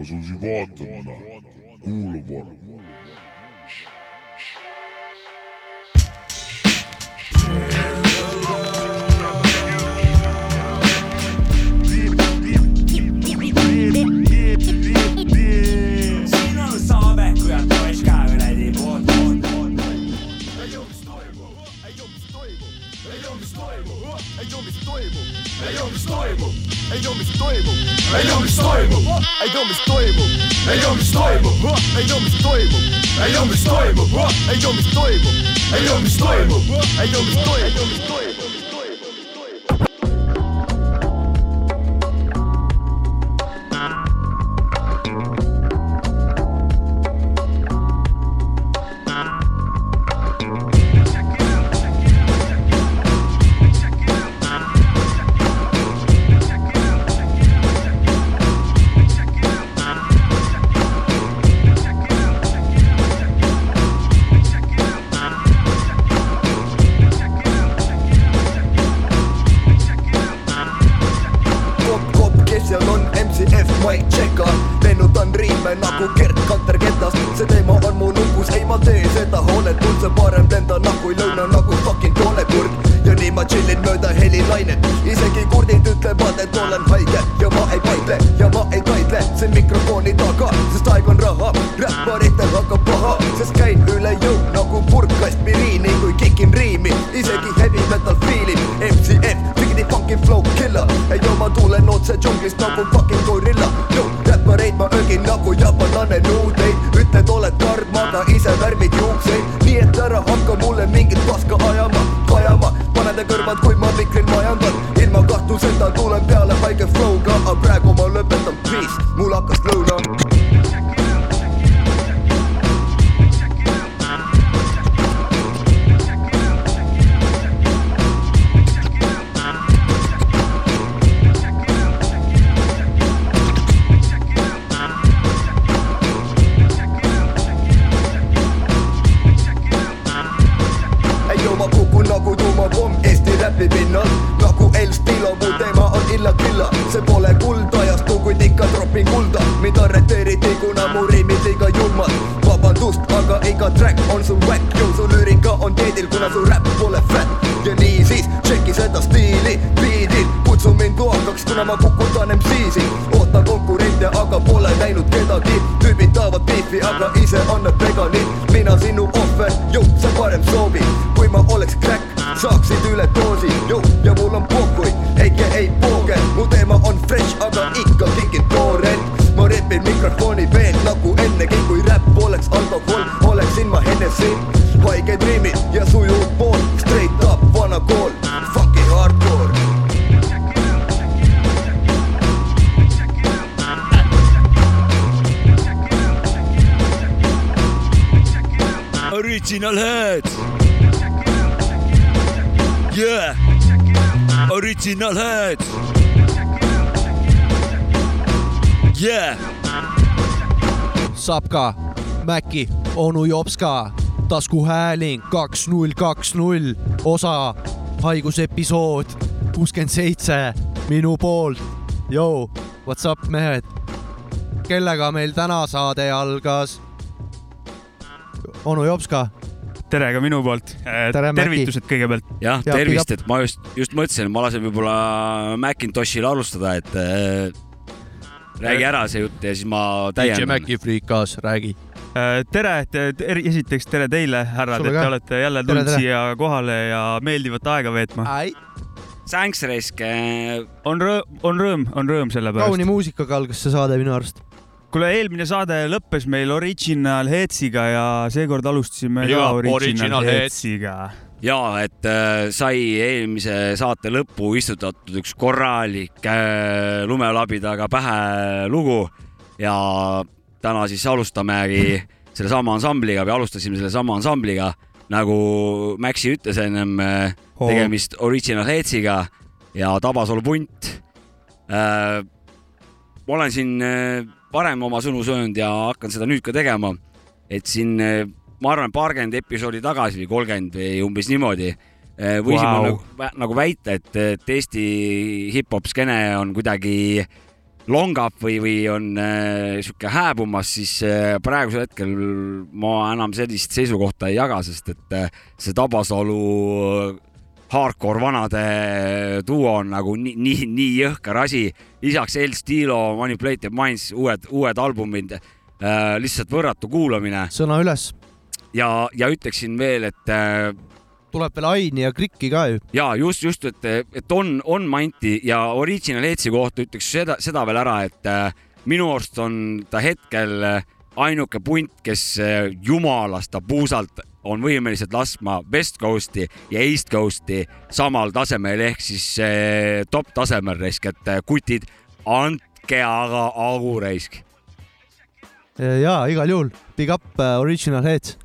asusin vaatama, kuulama. Ei tea, mis toimub, ei tea, mis toimub, ei tea, mis toimub, ei tea, mis toimub, ei tea, mis toimub, ei tea, mis toimub, ei tea, mis toimub, ei tea, mis toimub, ei tea, mis toimub, ei tea, mis toimub, ei tea, mis toimub, mis toimub, mis toimub. Mäkki, onu Jopska, taskuhääling kaks null kaks null, osa haigusepisood kuuskümmend seitse minu poolt. Yo, what's up, mehed? kellega meil täna saade algas? onu Jopska, tere ka minu poolt. Tere, Mäkki. tervitused kõigepealt. jah, Ja, tervist, et ma just, just mõtlesin, ma lasen võib-olla Macintoshil alustada, et äh, räägi ära see jutt ja siis ma DJ täiendan. Mäkki Freekas, räägi. tere, esiteks tere teile, härrad, et te olete jälle tulnud siia kohale ja meeldivat aega veetma. Thanks, Resk. on rõõm, on rõõm, on rõõm selle kauni pärast. muusikaga algas see saade minu arust. kuule, eelmine saade lõppes meil Original Heatsiga ja seekord alustasime Jaa, ka Original, Original. Heatsiga. ja et äh, sai eelmise saate lõppu istutatud üks korralik äh, lumelabidaga pähe lugu ja täna siis alustamegi sellesama ansambliga või alustasime sellesama ansambliga nagu Maxi ütles ennem äh, Oo. tegemist Original Headsiga ja Tabasalu punt äh,. ma olen siin äh, varem oma sõnu söönud ja hakkan seda nüüd ka tegema, et siin äh, ma arvan, paarkümmend episoodi tagasi või kolmkümmend või umbes niimoodi äh, võisime wow. nagu, nagu väita, et, et Eesti hip-hop skeene on kuidagi longab või, või on äh, sihuke hääbumas, siis äh, praegusel hetkel ma enam sellist seisukohta ei jaga, sest et äh, see Tabasalu äh, hardcore vanade duo on nagu nii, nii, nii jõhker asi. lisaks El Stilo, Manipulated Minds, uued, uued albumid äh,, lihtsalt võrratu kuulamine sõna üles, ja, ja ütleksin veel, et äh, tuleb veel Aini ja Krikki ka ju. ja just, just, et, et on, on Manti ja Original Headsi kohta ütleks seda, seda veel ära, et äh, minu arust on ta hetkel äh, ainuke punt, kes äh, jumalast ta puusalt on võimelised laskma West Coast'i ja East Coast'i samal tasemel ehk siis äh, top tasemel raisk, et äh, kutid, andke aga augu raisk. ja igal juhul, big up uh, Original Heads.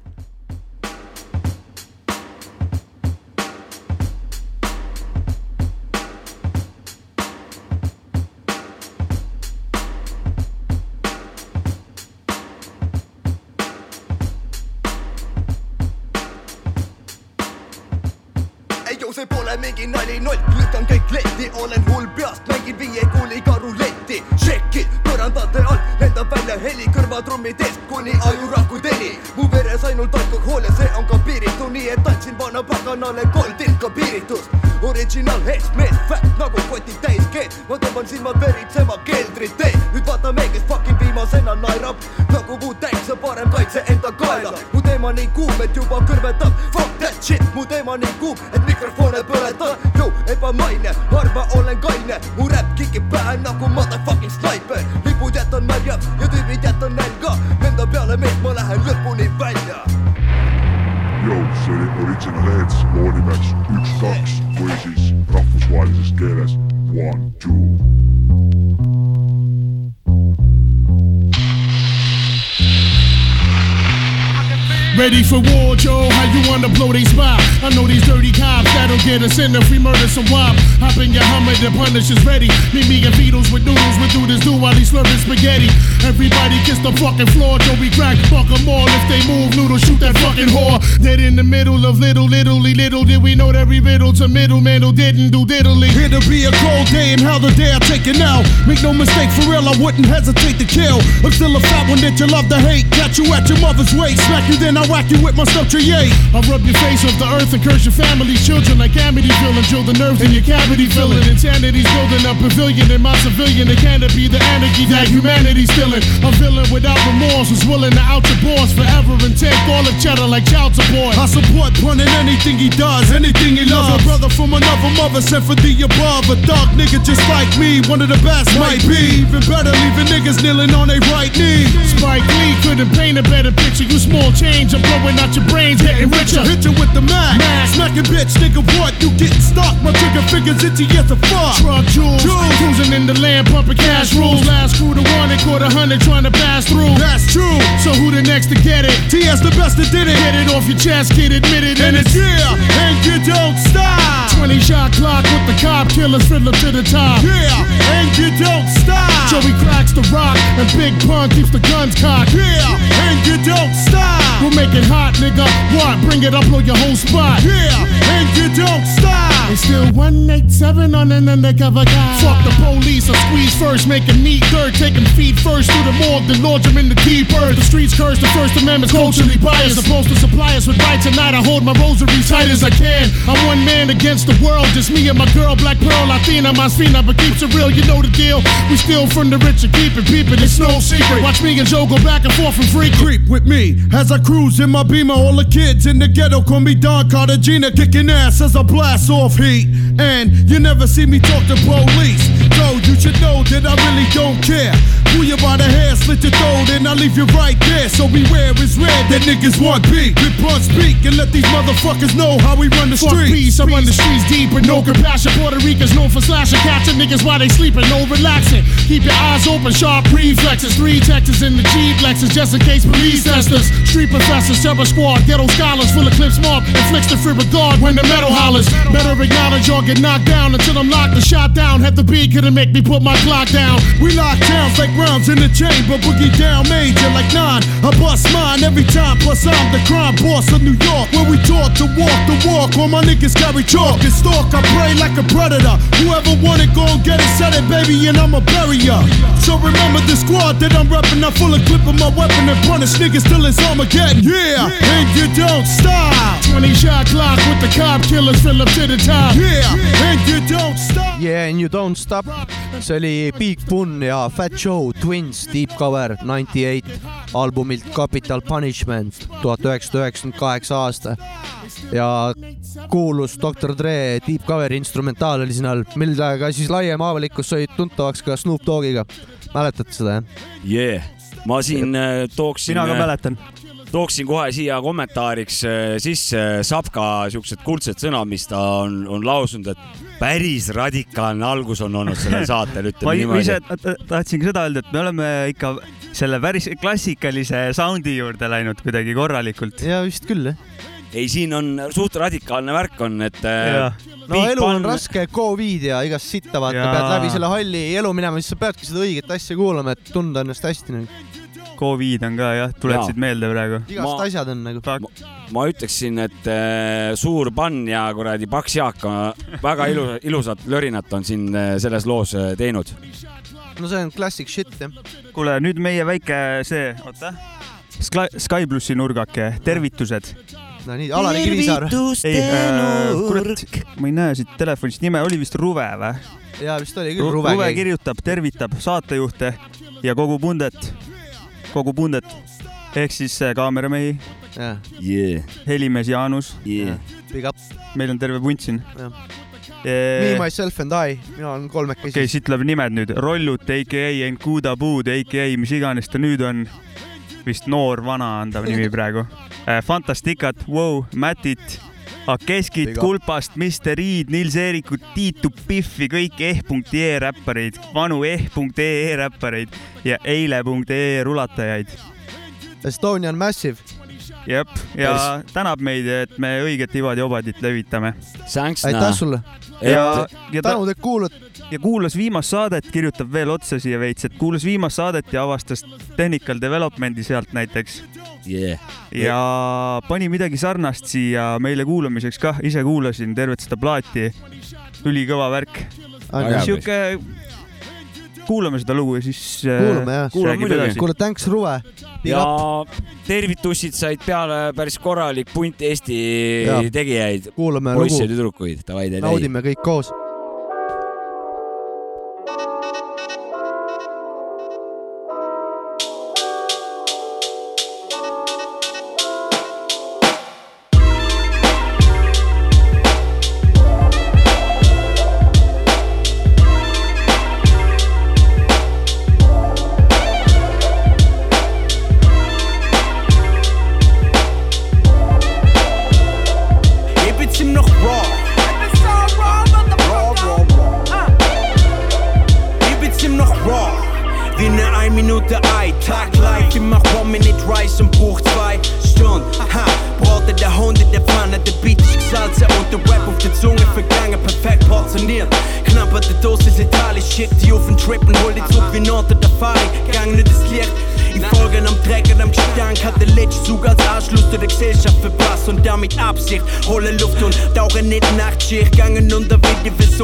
The punish is ready. Meet me and Beatles with noodles, we do this do while he's slurping spaghetti. Everybody kiss the fucking floor, Joe. We crack fuck 'em all. If they move, noodle, shoot that fucking whore. Dead in the middle of little, littly, little did we know that every riddle to middleman who didn't do diddly. Here to be a cold day and how the day I take it now. Make no mistake, for real, I wouldn't hesitate to kill. I'm still a fat one that you love to hate. Got you at your mother's waist, smack you, then I whack you with my stuff yay. I rub your face off the earth and curse your family's children like Amityville and drill the nerves in your cavity filling. Insanity's building a pavilion in my civilian. It can't be the anarchy that humanity's stealing. A villain without remorse who's willing to out your boss forever and take all the cheddar like child support. I support pun in anything he does, anything he loves. A brother from another mother sent for the above. A thug nigga just like me, one of the best might be. Even better, leaving niggas kneeling on their right knee. Spike Lee couldn't paint a better picture. You small change, I'm blowing out your brains, getting richer. Hit you with the Mac. Smacking bitch, nigga, what? You getting stuck? My trigger fingers itchy as a fuck. Truck jewels, cruising in the land, pumping cash rules. Last crew to one, and caught a hundred trying to pass through. That's true. So who the next to get it? TS the best that did it. Get it off your chest, kid, admit it. And it's yeah, and you don't stop. 20 shot clock with the cop killers, fiddler to the top. Yeah, and you don't stop. Joey cracks the rock, and Big Pun keeps the guns cocked. Yeah, and you don't stop. We'll make it hot, nigga. What? Bring it up, blow your whole spot. Yeah, and you don't stop. It's still 187 on an undercover guy. Fuck the police, I squeeze first, making meat dirt, taking feet first through the morgue, then launch them in the deep earth. The streets curse, the First Amendment's culturally biased. Supposed to supply us with rights, tonight I hold my rosary tight as I can. I'm one man against the world, just me and my girl, Black Pearl, Latina, my Sina, but keeps it real, you know the deal. We steal from the rich and keep it peeping, it's no secret. Watch me and Joe go back and forth from free creep with me as I cruise in my beamer. All the kids in the ghetto call me Don Cartagena, kicking ass as I blast off heat. And you never see me talk to police. So you should know that I really don't care. Pull you by the hair, slit your throat, and I leave you right there. So beware, it's red that niggas want beat. Rip on speak and let these motherfuckers know how we run the streets. Peace, I run the streets deep with no compassion. Puerto Ricans known for slashing, catching niggas while they sleeping, no relaxing. Keep your eyes open, sharp reflexes. Three Texas in the Jeep Lexus, just police. Street professors, terror squad, ghetto scholars, full of clips mark, inflicts the free regard when the metal hollers. Better acknowledge or get knocked down until I'm locked and shot down. Had the beat couldn't make me put my clock down. We lock towns like rounds in the chamber, boogie down, major like nine. I bust mine every time, plus I'm the crime boss of New York. Where we taught to walk the walk, all my niggas carry chalk and stalk. I pray like a predator. Whoever want it, go and get it, set it, baby, and I'ma bury ya. So remember the squad that I'm reppin'. I'm full of equipped with my weapon and punish niggas till it's Armageddon. Yeah, and you don't stop. 20 shot clock with the cop killers fill up to the top. Yeah, and you don't stop. Yeah and you don't stop, see oli Big Pun ja Fat Joe Twins Deep Cover ninety eight albumilt Capital Punishment tuhat üheksasada üheksakümmend kaheksa aasta ja kuulus Dr Dre Deep Cover instrumentaal oli siin all, millega siis laiem avalikkus sai tuntavaks ka Snoop Dogiga. mäletate seda jah? yeah.. Ma siin äh, tooksin mina ka, mäletan. tooksin kohe siia kommentaariks äh, sisse Sapka siuksed kuldsed sõnad, mis ta on, on lausunud, et päris radikaalne algus on olnud sellel saatel, ma ütleme ise niimoodi. ta- tahtsingi seda öelda, et me oleme ikka selle päris klassikalise soundi juurde läinud kuidagi korralikult. ja vist küll jah. ei, siin on suht radikaalne värk on, et äh, no elu on Pun- raske, Covid ja igast sitta vaata, pead läbi selle halli elu minema, siis sa peadki seda õiget asja kuulama, et tunda ennast hästi nagu. Covid on ka jah, tuletasid meelde praegu. igast Ma- asjad on nagu. ma ütleksin, et äh, suur pann ja kuradi paks Jaak on väga ilu, ilusat lörinat on siin äh, selles loos äh, teinud. no see on classic shit jah. kuule, nüüd meie väike see, oota. Sky, Sky plussi nurgake, tervitused. No nii, Alari Kivisaar. ei äh,, kurat, ma ei näe siit telefonist nime, oli vist Ruve või? jaa, vist oli küll Ruve, Ruve kirjutab, tervitab saatejuhte ja kogu pundet, kogu pundet ehk siis äh, kaameramehi, jah, Yeah, helimees Jaanus, yeah. big up. meil on terve punt siin. Jah. Me, myself and I, mina olen kolmekesi okei, siit tuleb nimed nüüd, Rollut, AKA Enkuda Puud, AKA mis iganes ta nüüd on. Vist noor-vana on ta nimi praegu. Fantastikat, Wow, Matit, Akeskit. Kulpast, Mr Iid, Nils Eerikut, Tiitu Pihvi, kõik eh.ee räppareid, vanu eh.ee räppareid ja eile.ee rulatajaid. Estonian Massive, jep, ja tänab meid, et me õiget ivad-jobadit levitame. Thanks, aitäh sulle. ja, ja tänud, et kuulad. ja kuulas viimast saadet, kirjutab veel otsa siia veits, et kuulas viimast saadet ja avastas Technical Development'i sealt näiteks yeah.. ja pani midagi sarnast siia meile kuulamiseks kah, ise kuulasin tervet seda plaati. ülikõva värk, sihuke, kuulame seda lugu ja siis. Kuulame, jah. Kuulame muidugi. kuule, thanks Ruve. ja tervitussid said peale päris korralik punt Eesti Jaa. tegijaid, poisse ja tüdrukuid, davai, davai. naudime kõik koos.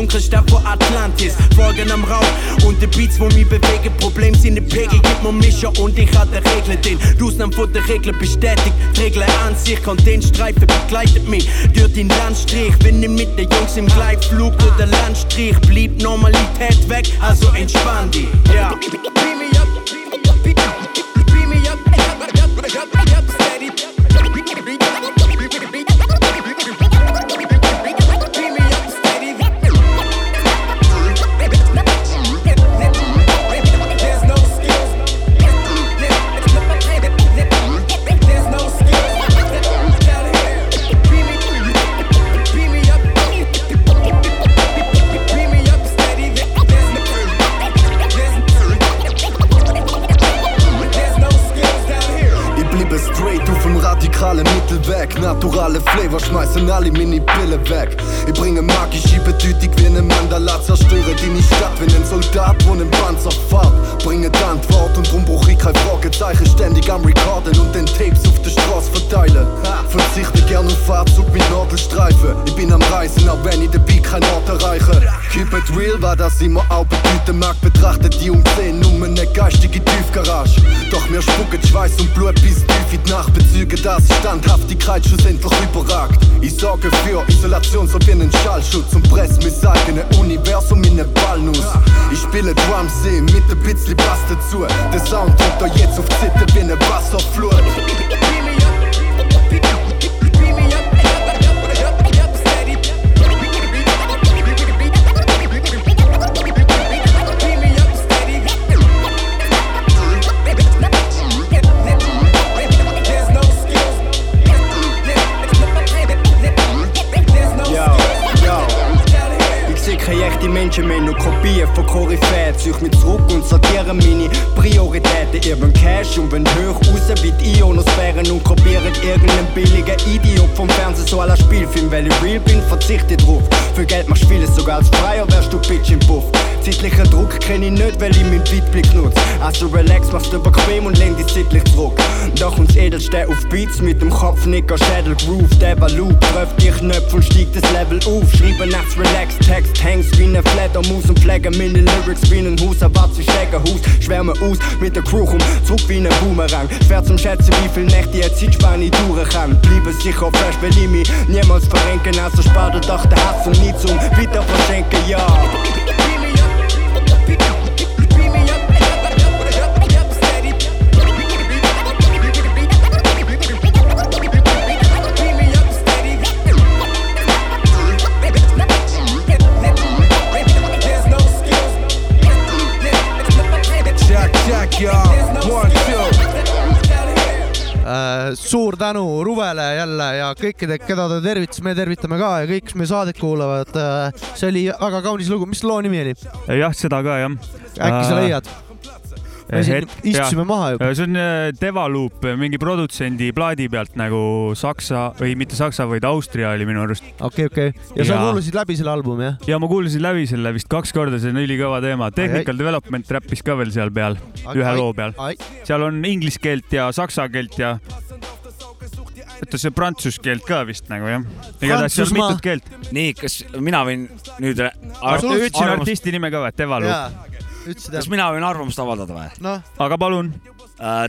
Versunkene Stadt vor Atlantis. Folgen am Rauch und die Beats, wo mich bewegen, Problem sind die Pegel, gib mir Mischer und ich hatte Regeln, den Ausnahmen von der Regel bestätigt. Die Regel an sich und den Streifen begleitet mich durch den Landstrich. Wenn ich mit den Jungs im Gleitflug oder Landstrich blieb Normalität weg, also entspann die. Ja. Naturale Flavor schmeißen alle meine Pille weg. Ich bringe magische Bedeutung wie eine Mandala, zerstöre deine Stadt wie ein Soldat, wo einen Panzer fährt. Bringe die Antwort und drum brauch ich Frage Fragezeichen ständig am Recorden und den Tapes auf der Straße verteilen. Verzichte gern auf Fahrzug mit Nadelstreifen. Ich bin am Reisen, auch wenn ich dabei kein Ort erreiche. Keep it real, war das immer auch bedeuten mag. Betrachtet die um eine geistige Tiefgarage. Doch mir spucken Schweiß und Blut bis tief in die Nacht. Bezüge, dass Standhaftigkeit schlussendlich überragt. Ich sorge für Isolation so wie einen Schallschutz und press mein eigenes Universum in eine Ballnuss. Ich spiele Drums mit ein bisschen Bass dazu. Der Sound drückt da jetzt auf Zitter wie eine Wasserflut. Mehr, nur Kopien von Koryphäen. Ziehe mich zurück und sortiere meine Prioritäten. Ihr wollt Cash und wenn hoch raus wie die Ionosphären und kopieren irgendeinen billigen Idiot vom Fernsehen so aller Spielfilm. Weil ich real bin, verzichte drauf. Für Geld machst du vieles, sogar als Freier wärst du Bitch im Puff. Zeitlichen Druck kenn ich nicht, weil ich meinen Weitblick nutze. Also relax, machst du bequem und lehn dich zeitlich zurück. Doch uns Edelste auf Beats mit dem Kopf, Nicker, Schädel, Groove, der Loop. Trefft die Knöpfe und steigt das Level auf. Schreibe nachts relax, Text, hängst wie ne Fledermaus und pflege meine Lyrics wie ein Haus, erwart ich Schlägerhaus. Schwärme aus mit der Crew rum, zurück wie ne Boomerang. Schwer zum Schätzen, wie viel Nächte jetzt Zeitspanne ich durch kann. Bleibe sicher fresh, weil ich mich niemals verrenken. Also spart doch der Hass und nie zum wieder verschenken, ja. Suur tänu Ruvele jälle ja kõikide, keda ta tervitas, me tervitame ka ja kõik, kes meie saadet kuulavad. see oli väga kaunis lugu, mis loo nimi oli? jah, seda ka jah. äkki sa leiad? me siin istusime maha juba. see on äh, Devaloop, mingi produtsendi plaadi pealt nagu Saksa või mitte Saksa, vaid Austria oli minu arust. okei, okei. ja sa Jaa. kuulasid läbi selle albumi jah? ja ma kuulasin läbi selle vist kaks korda, see on ülikõva teema. ai. Technical Development räppis ka veel seal peal, ühe loo peal. seal on inglise keelt ja saksa keelt ja oota, see prantsuse keelt ka vist nagu jah. igatahes seal Prantsusmaa. mitut keelt. nii, kas mina võin nüüd re- ütlesin arvamust, artisti nime ka või? Ütlesid kas mina võin arvamust avaldada või? noh, aga palun.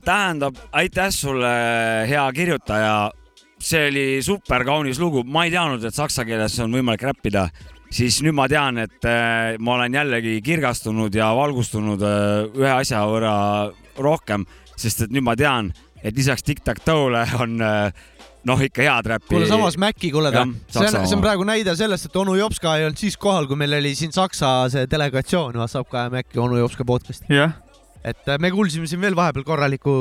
tähendab, aitäh sulle, hea kirjutaja. see oli super kaunis lugu, ma ei teadnud, et saksa keeles on võimalik räppida, siis nüüd ma tean, et äh, ma olen jällegi kirgastunud ja valgustunud äh, ühe asja võrra rohkem, sest et nüüd ma tean, et lisaks Tic-Tac-Toe'le on äh, noh, ikka head räppi. kuule samas Maci, kuule ta Jah,, see on, see on praegu näide sellest, et onu Jopska ei olnud siis kohal, kui meil oli siin Saksa see delegatsioon, Vassapka ja Maci onu Jopska podcast. jah, et äh, me kuulsime siin veel vahepeal korralikku,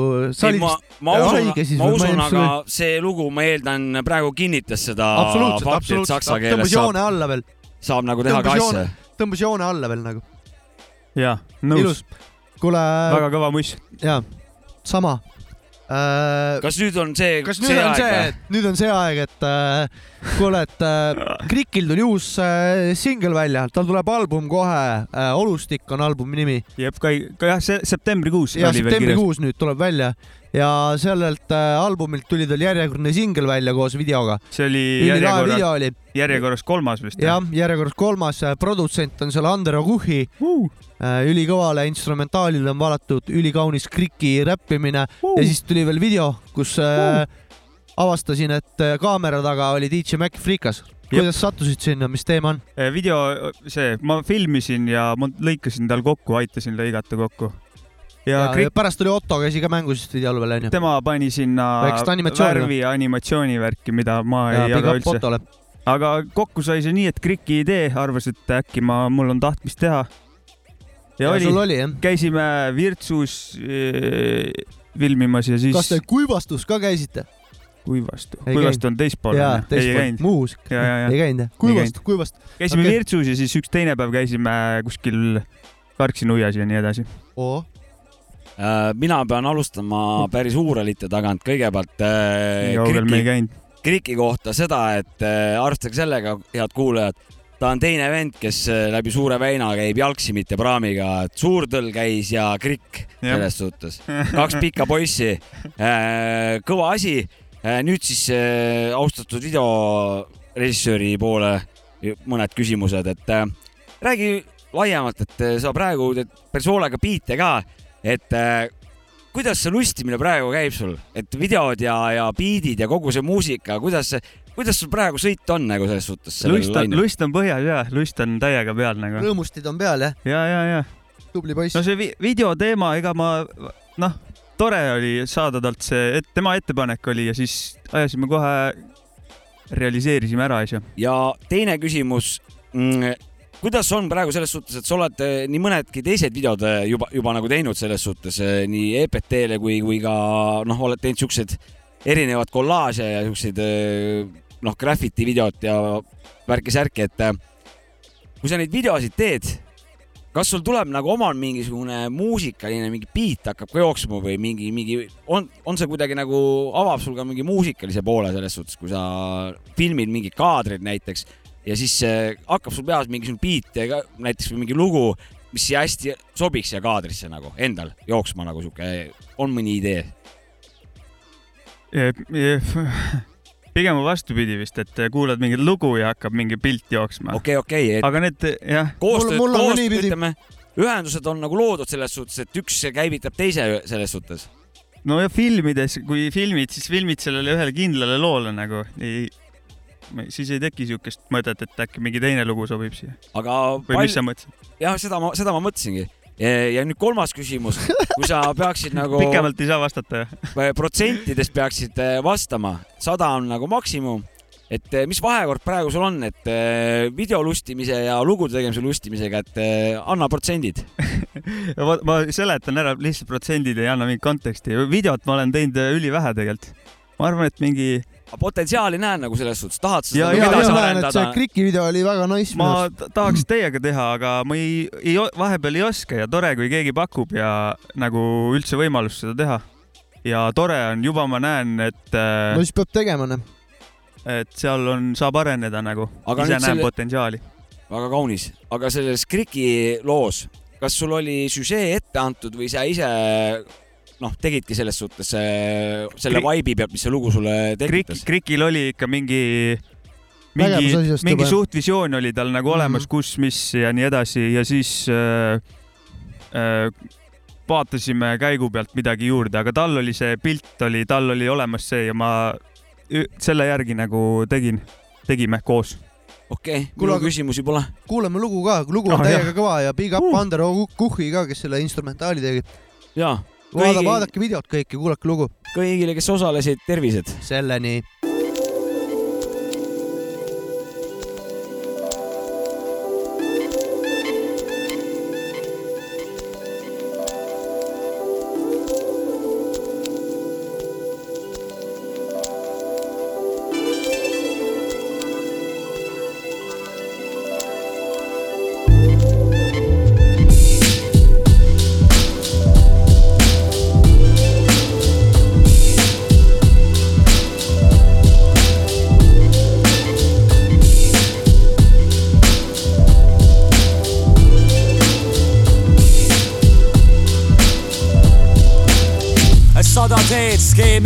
ma ma usun haige, siis ma usun, aga see lugu, ma eeldan, praegu kinnitas seda absoluutselt, absoluutselt tõmbas joone saab, alla veel, saab nagu teha ka tõmbas asja joone, tõmbas joone alla veel nagu, ja nõus ilus. kuule, väga kõva muss. jaa, sama äh,. Kas nüüd on see, kas nüüd on see, et nüüd on see aeg, et äh, kuule, et äh, Krikil tuli uus äh, singel välja, tal tuleb album kohe äh,, Olustik on albumi nimi. Jep, ka, ka jah, see septembrikuus ja oli veel kirjas. septembrikuus nüüd tuleb välja ja sellelt äh, albumilt tuli tal järjekordne singel välja koos videoga. see oli järjekorras, järjekorras kolmas vist. jah, järjekorras kolmas, produtsent on seal Ander Oguhi uh,. äh,, ülikõvale instrumentaalile on valatud ülikaunis Kriki räppimine uh. ja siis tuli veel video, kus äh, avastasin, et äh, kaamera taga oli DJ Mac Freekas. kuidas sattusid sinna, mis teema on? Video, see, ma filmisin ja ma lõikasin tal kokku, aitasin lõigata kokku. Ja, ja, ja ja Krik, pärast oli Otto käis ka mängus vist videol veel onju. tema pani sinna animatsiooni, värvi animatsioonivärki, mida ma ja ei jaga üldse. Aga kokku sai see nii, et Kriki idee arvas, et äkki ma, mul on tahtmist teha. ja, ja oli oli käisime Virtsus äh, filmimas ja siis kas te Kuivastus ka käisite? Kuivastu, Kuivastu on teispool jaa, teispool ja. ei käinud jah? Kuivastu, Kuivastu. käisime okay. Virtsus ja siis üks teine päev käisime kuskil Karksi-Nuias ja nii edasi. oo, Äh, mina pean alustama päris huuralite tagant, kõigepealt äh, nii kaugel me ei käinud. Kriki kohta seda, et äh, arvestage sellega, head kuulajad, ta on teine vend, kes äh, läbi Suure väina käib jalgsi, mitte praamiga, et Suurtõll käis ja Krikk selles suhtes. kaks pikka poissi, kõva asi. nüüd siis äh, austatud videorežissööri poole mõned küsimused, et äh, räägi laiemalt, et äh, sa praegu teed päris hoolega biite ka, et äh, kuidas see lustimine praegu käib sul, et videod ja, ja biidid ja kogu see muusika, kuidas see, kuidas sul praegu sõit on nagu selles suhtes? lust on, lust on põhjas ja lust on täiega peal nagu. rõõmustid on peal jah, ja, ja, ja tubli poiss no. see vi videoteema, ega ma noh, tore oli saada talt see, et tema ettepanek oli ja siis ajasime kohe, realiseerisime ära asja. ja teine küsimus mm,. Kuidas on praegu selles suhtes, et sa oled eh, nii mõnedki teised videod eh, juba, juba nagu teinud selles suhtes eh, nii EPT-le kui, kui ka noh, oled teinud siukseid erinevaid kollaaže ja siukseid noh, graffiti videot ja värki-särki, et kui sa neid videosid teed, kas sul tuleb nagu omal mingisugune muusikaline mingi beat hakkab ka jooksma või mingi, mingi on, on see kuidagi nagu avab sul ka mingi muusikalise poole selles suhtes, kui sa filmid mingeid kaadreid näiteks ja siis äh, hakkab sul peas mingisugune beat näiteks või mingi lugu, mis siia hästi sobiks siia kaadrisse nagu endal jooksma nagu sihuke, on mõni idee? pigem on vastupidi vist, et kuulad mingit lugu ja hakkab mingi pilt jooksma. okei, okei, et aga need jah, koostööd, koostööd, ütleme, ühendused on nagu loodud selles suhtes, et üks käivitab teise selles suhtes. no ja filmides, kui filmid, siis filmid sellele ühele kindlale loole nagu ei, siis ei teki siukest mõtet, et äkki mingi teine lugu sobib siia aga või mis sa mõtlesid? jah, seda ma, seda ma mõtlesingi. ja nüüd kolmas küsimus, kui sa peaksid nagu pikemalt ei saa vastata jah? protsentides peaksid äh, vastama, sada on nagu maksimum, et äh, mis vahekord praegu sul on, et äh, videolustimise ja lugude tegemise lustimisega, et anna protsendid. vot ma seletan ära, lihtsalt protsendid ei anna mingit konteksti. videot ma olen teinud äh, ülivähe tegelikult. ma arvan, et mingi, potentsiaali näen nagu selles suhtes, tahad sa ja, seda ja, nagu ja edasi et see arendada? Kriki video oli väga nice ma tahaks teiega teha, aga ma ei, ei, vahepeal ei oska ja tore, kui keegi pakub ja nagu üldse võimalust seda teha. ja tore on, juba ma näen, et äh, no siis peab tegema, noh. et seal on, saab areneda nagu, Aga ise näen selle- potentsiaali. väga kaunis, aga selles Kriki loos, kas sul oli süžee ette antud või sa ise noh, tegidki selles suhtes äh, selle vibe'i pealt, mis see lugu sulle tekitas? Krikil oli ikka mingi, mingi mingi juba. suht visioon oli tal nagu olemas Mhm. kus, mis ja nii edasi ja siis äh, äh, vaatasime käigu pealt midagi juurde, aga tal oli see pilt oli, tal oli olemas see ja ma selle järgi nagu tegin, tegime koos. okei okay,, Kuule, mul küsimusi pole. kuulame lugu ka, lugu on Ah, täiega jah. kõva ja big up Uh. Ander Kuhhi ka, kes selle instrumentaali tegi. jaa, Kõigi- vaadake videot kõik ja kuulake lugu. kõigile, kes osalesid, tervised. selleni.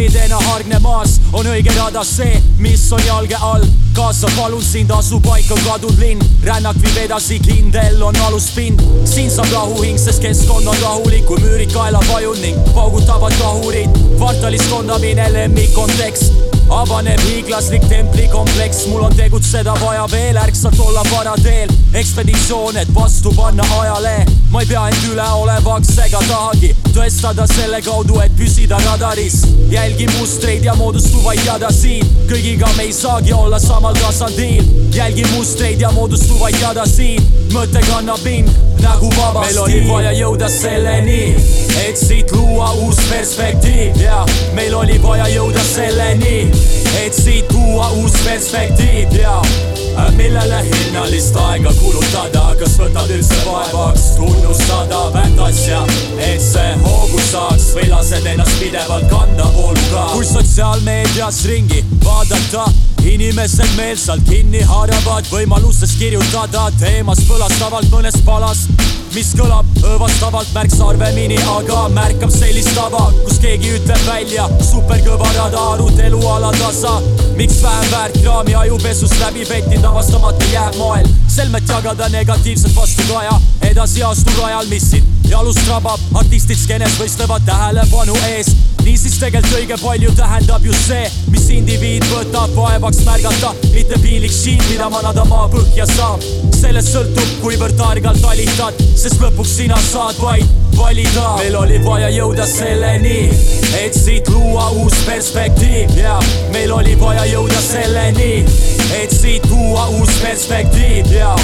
Teed skeemidena hargnemas on õige rada see, mis on jalge all. kaasa palun sind, asupaik on kadunud linn, rännak viib edasi, kindel on aluspind. siin saab rahuhing, sest keskkond on rahulik, kui müürid kaela vajun ning paugutavad kahurid. kvartalis kondamine lemmikkontekst avaneb hiiglaslik templikompleks, mul on tegutseda vaja veel, ärksalt olla varateel. ekspeditsioon, et vastu panna ajale, ma ei pea end üleolevaks ega tahagi tõestada selle kaudu, et püsida radaris. jälgi mustreid ja moodustuvaid jadasid, kõigiga me ei saagi olla samal tasandil. jälgi mustreid ja moodustuvaid jadasid, mõte kannab mind nagu vaba meil oli vaja jõuda selleni, et siit luua uus perspektiiv. Ja meil oli vaja jõuda selleni, et siit tuua uus perspektiiv. Ja millele hinnalist aega kulutada, kas võtad üldse vaevaks tunnustada väärt asja, et see hoogu saaks või lased ennast pidevalt kanda voolu vooluga. kui sotsiaalmeedias ringi vaadata, inimesed meelsalt kinni haaravad võimalusest kirjutada teemast põlastavalt mõnes palas, mis kõlab õõvastavalt märksa harvemini, aga märkab sellist tava, kus keegi ütleb välja superkõvarada arutelu alatasa. miks vähem väärt kraami ajupesust läbi pettinud avastamata jääb moel, selmet jagada negatiivset vastukaja, edasi astu rajal, mis sind jalust rabab, artistid skeenes võistlevad tähelepanu ees. Niisiis tegelikult õige palju tähendab just see, mis indiviid võtab vaevaks märgata, mitte piinlik šiit, mida manada maa põhja saab. sellest sõltub, kuivõrd targalt talitad, sest lõpuks sina saad vaid valida. meil oli vaja jõuda selleni, et siit luua uus perspektiiv ja meil oli vaja jõuda selleni, et siit luua uus perspektiiv ja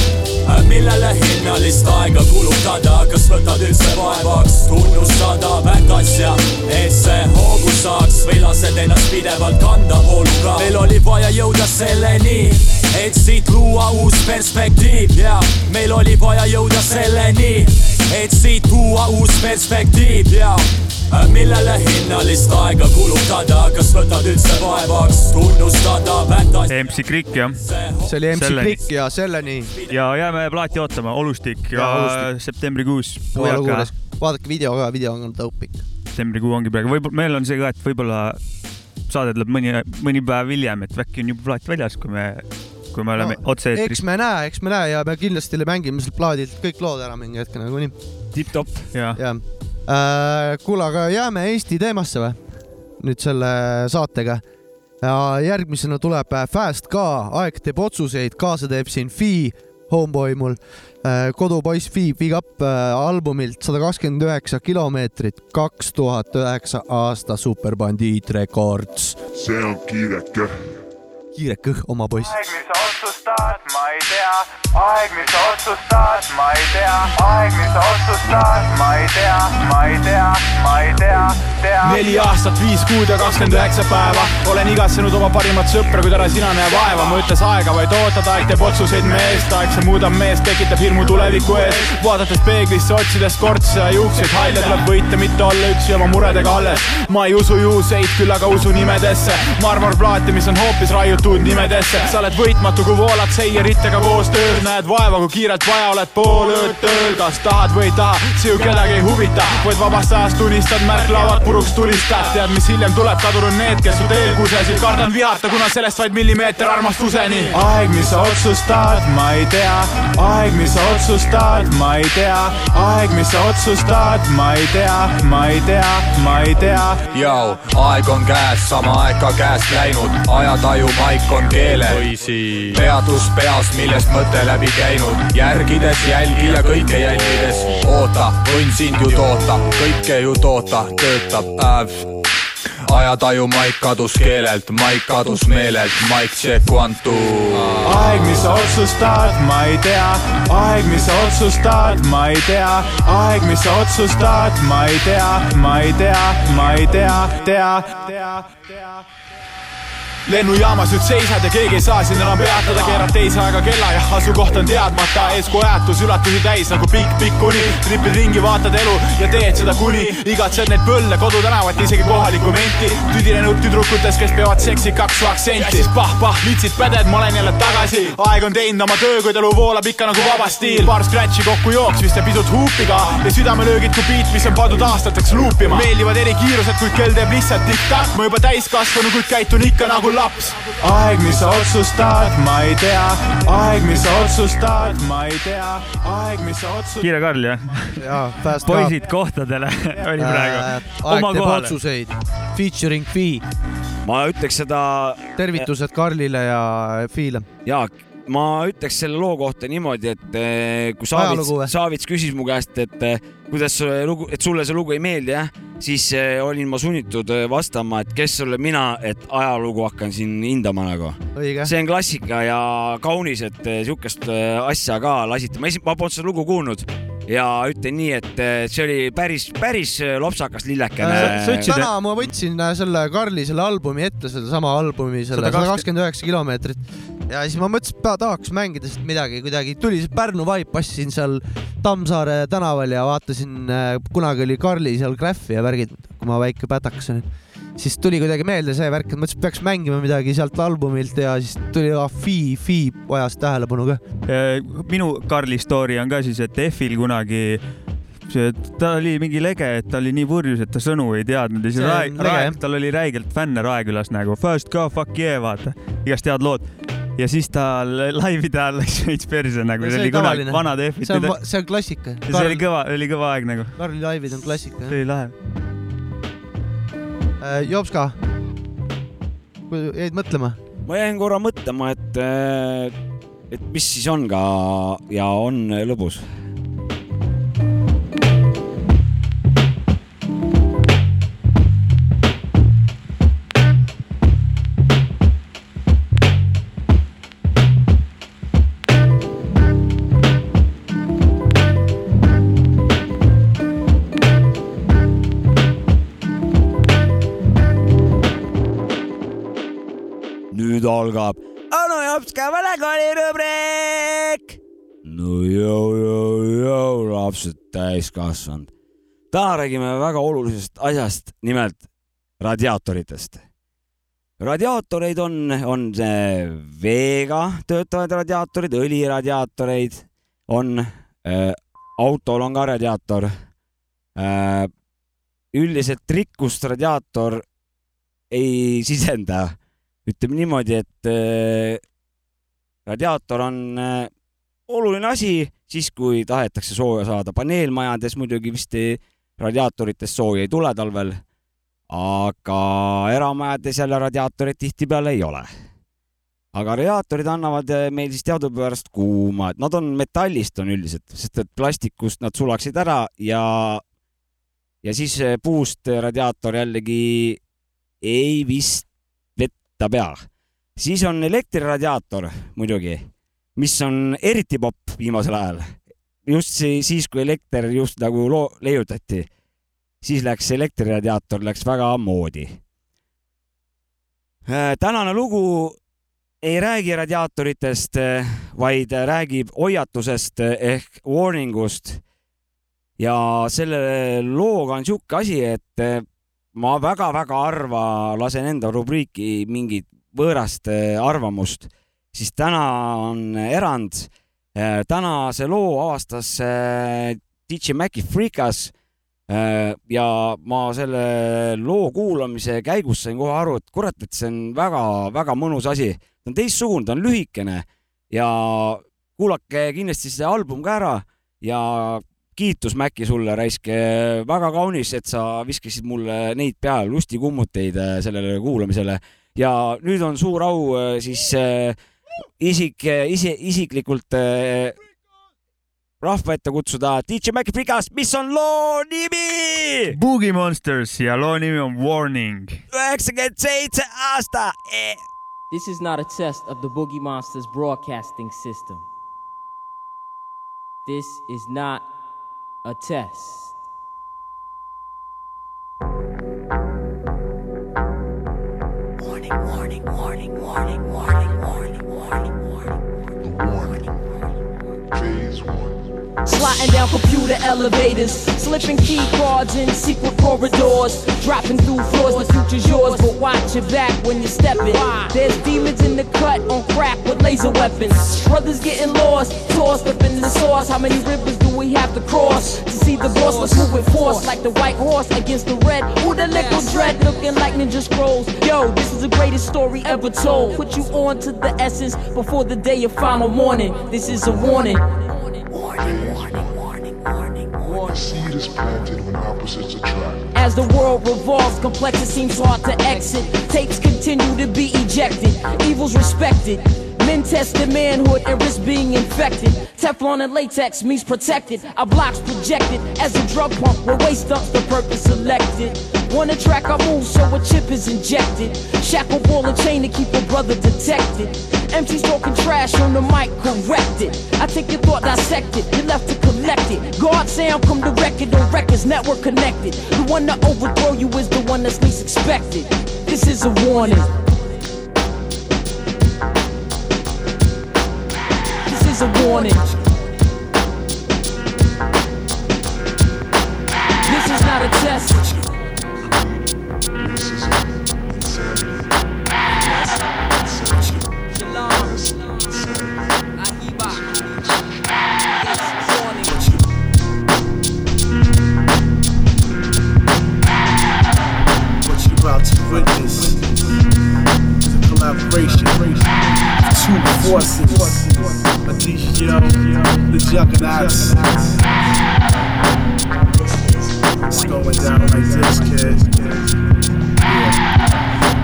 millele hinnalist aega kulutada, kas võtad üldse vaevaks tunnustada väärt lased ennast pidevalt kanda vooluga. meil oli vaja jõuda selleni, et siit luua uus perspektiiv ja meil oli vaja jõuda selleni, et siit luua uus perspektiiv ja millele hinnalist aega kulutada, kas võtad üldse vaevaks tunnustada asja. MC Krikk jah, see oli MC. Klikk ja selleni. ja jääme plaati ootama, Olustik ja, Ja Olustik. septembrikuus. Vaadake video ka, video on dope ikka. septembrikuu ongi praegu, võib-olla meil on see ka, et võib-olla saade tuleb mõni, mõni päev hiljem, et äkki on juba plaat väljas, kui me, kui me oleme no, otse-eetris eks. me näe, eks me näe ja me kindlasti mängime sealt plaadilt kõik lood ära mingi hetk nagunii. tipp-topp. ja, jah äh,. kuule, aga jääme Eesti teemasse või? nüüd selle saatega. ja järgmisena tuleb Fast ka, aeg teeb otsuseid, kaasa teeb siin Fi, homeboy mul kodupoiss Fi, Big Up äh, albumilt sada kakskümmend üheksa kilomeetrit, kaks tuhat üheksa aasta Superbandiit Records. see on kiireke. kiire kõh, oma poiss. otsustad, ma ei tea, aeg, mis sa otsustad, ma ei tea, aeg, mis sa otsustad, ma ei tea, ma ei tea, ma ei tea, tea. neli aastat, viis kuud ja kakskümmend üheksa päeva olen igatsenud oma parimat sõpra, kuid ära sina näe vaeva, ma ütles aega vaid ootad, aeg teeb otsuseid meest, aeg see muudab meest, tekitab hirmu tuleviku ees. vaadates peeglisse, otsides kortse ja juukseid, halle tuleb võita, mitte olla üksi oma muredega alles. ma ei usu juhuseid, küll aga usun imedesse, marmorplaate, mis on hoopis raiutud nimedesse. sa oled võitmatu, kui voolad seieritega koos tööl, näed vaeva, kui kiirelt vaja oled pool ööd tööl, kas tahad või ei taha, see ju kedagi ei huvita, vaid vabast ajast unistad, märklauad puruks tulistad, tead, mis hiljem tuleb, kadunud need, kes su teel kusesid, kardan vihata, kuna sellest vaid millimeeter armastuseni. aeg, mis sa otsustad, ma ei tea, aeg, mis sa otsustad, ma ei tea, aeg, mis sa otsustad, ma ei tea, ma ei tea, ma ei tea. Jau, aeg on käes, sama aeg ka käest läinud, ajataju maik on keelel. Peatus peas, millest mõte läbi käinud, järgides jälgi ja kõike jälgides. oota, võin sind ju toota, kõike ju toota, töötab päev. Ajataju maik kadus keelelt, maik kadus meelelt, maik one two. aeg, mis sa otsustad, ma ei tea, aeg, mis sa otsustad, ma ei tea, aeg, mis sa otsustad, ma ei tea, ma ei tea, ma ei tea, tea, tea, tea lennujaamas nüüd seisad ja keegi ei saa sind enam peatada, keerad teise aega kella ja asukoht on teadmata, eeskuju ajatus ülatusi täis nagu pikk-pikk uni. tripid ringi, vaatad elu ja teed seda kuni igatsed neid põlle, kodutänavat, isegi kohalikku menti. tüdinenud tüdrukutes, kes peavad seksikaks su aktsenti. pah-pah, litsid päded, ma olen jälle tagasi. aeg on teinud oma töö, kuid elu voolab ikka nagu vaba stiil. paar scratch'i kokku jooksmist ja pisut huupiga ja südamelöögid kui beat, mis on pandud aastateks luupima. meeldivad eri kiirused, kuid kell teeb lihtsalt tikk-takk. ma juba täiskasvanu, kuid käitun ikka nagu laps. aeg, mis sa otsustad, ma ei tea, aeg, mis sa otsustad, ma ei tea, aeg, mis sa otsustad. kiire Karl jah? jaa, Fast ka. poisid kohtadele oli praegu. aeg oma teeb otsuseid. Featuring Fi, ma ütleks seda tervitused Karlile ja File. ja ma ütleks selle loo kohta niimoodi, et eh, kui Saavits Saavits küsis mu käest, et eh, kuidas sulle lugu, et sulle see lugu ei meeldi jah, siis eh, olin ma sunnitud vastama, et kes olen mina, et ajalugu hakkan siin hindama nagu. see on klassika ja kaunis, et siukest eh, asja ka lasite, ma esi-, ma polnud seda lugu kuulnud ja ütlen nii, et eh, see oli päris, päris eh, lopsakas lillekene. täna ma võtsin äh, selle Karli selle albumi ette, sedasama albumi, selle sada kakskümmend üheksa kilomeetrit ja siis ma mõtlesin, et tahaks mängida siit midagi kuidagi, tuli see Pärnu vibe, passisin seal Tammsaare tänaval ja vaatasin, kunagi oli Karli seal Graffi ja värgid, kui ma väike pätakas olin. Siis tuli kuidagi meelde see värk, et mõtlesin, et peaks mängima midagi sealt albumilt ja siis tuli ah, Fi, Fi vajas tähelepanu ka. minu Karli story on ka siis, et F-il kunagi see, ta oli mingi lege, et ta oli nii purjus, et ta sõnu ei teadnud ja siis See on Rae, lege, Rae, jah. tal oli räigelt fänne Raekülas nagu First go fuck yeah, vaata, igast head lood. ja siis tal laivide ajal läks veits perse nagu, see oli kunagi vanad F-id. see on, see on klassika. see oli kõva, oli kõva aeg nagu. Karli laivid on klassika. see oli lahe. Jopska, jäid mõtlema? ma jäin korra mõtlema, et, et mis siis on ka ja on lõbus. Algab Anu Jopska vanakooli rubriik. no jõu, jõu, jõu, lapsed täiskasvanud. täna räägime väga olulisest asjast, nimelt radiaatoritest. radiaatoreid on, on veega töötavaid radiaatoreid, õliradiaatoreid on äh,, autol on ka radiaator äh,. üldiselt rikkust radiaator ei sisenda ütleme niimoodi, et äh, radiaator on äh, oluline asi siis, kui tahetakse sooja saada. paneelmajades muidugi vist radiaatoritest sooja ei tule talvel, aga eramajades jälle radiaatoreid tihtipeale ei ole. aga radiaatorid annavad äh, meil siis teadupärast kuuma, nad on metallist on üldiselt, sest et plastikust nad sulaksid ära ja ja siis puust radiaator jällegi ei vist ta pea. siis on elektriradiaator muidugi, mis on eriti popp viimasel ajal. just siis, kui elekter just nagu loo- leiutati, siis läks elektriradiaator läks väga moodi. tänane lugu ei räägi radiaatoritest, vaid räägib hoiatusest ehk warning ust. ja selle looga on sihuke asi, et ma väga-väga harva lasen enda rubriiki mingit võõrast eh, arvamust, siis täna on erand. tänase loo avastas eh, DJ Maci Freekas. ja ma selle loo kuulamise käigus sain kohe aru, et kurat, et see on väga-väga mõnus asi. ta on teistsugune, ta on lühikene ja kuulake kindlasti see album ka ära ja kiitus Mäkki sulle, raisk, väga kaunis, et sa viskasid mulle neid peale lustikummuteid äh, sellele kuulamisele ja nüüd on suur au äh, siis äh, isik, isi, isiklikult rahva ette kutsuda DJ Maci Frikas, mis on loo nimi? Boogie Monsters ja loo nimi on Warning. üheksakümmend seitse aasta eh.. This is not a test of the Boogie Monsters broadcasting system. This is not a test. Warning, warning, warning, warning, warning, warning, warning, warning. The warning. Phase one. Sliding down computer elevators, slipping key cards in secret corridors, dropping through floors. The future's yours, but watch your back when you're stepping. There's demons in the cut on crack laser weapons. Brothers getting lost, tossed up in the sauce. How many rivers do we have to cross to see the boss? Let's move with force like the white horse against the red. Who the liquid dread looking like ninja scrolls? Yo, this is the greatest story ever told. Put you on to the essence before the day of final morning. This is a warning. The seed is planted when opposites attract. As the world revolves, complex it seems hard to exit. Tapes continue to be ejected, evil's respected. Men tested manhood and risk being infected. Teflon and latex means protected. Our blocks projected as a drug pump where waste dumps the purpose selected. Wanna track our moves so a chip is injected. Shackle ball and chain to keep a brother detected. MC's talking trash on the mic, correct it. I take your thought, dissect it. You left to collect it. God sound come to record on records, network connected. The one to overthrow you is the one that's least expected. This is a warning. is a warning. This is not a test. What you about to witness is a collaboration two forces, the. It's going down like this, kid.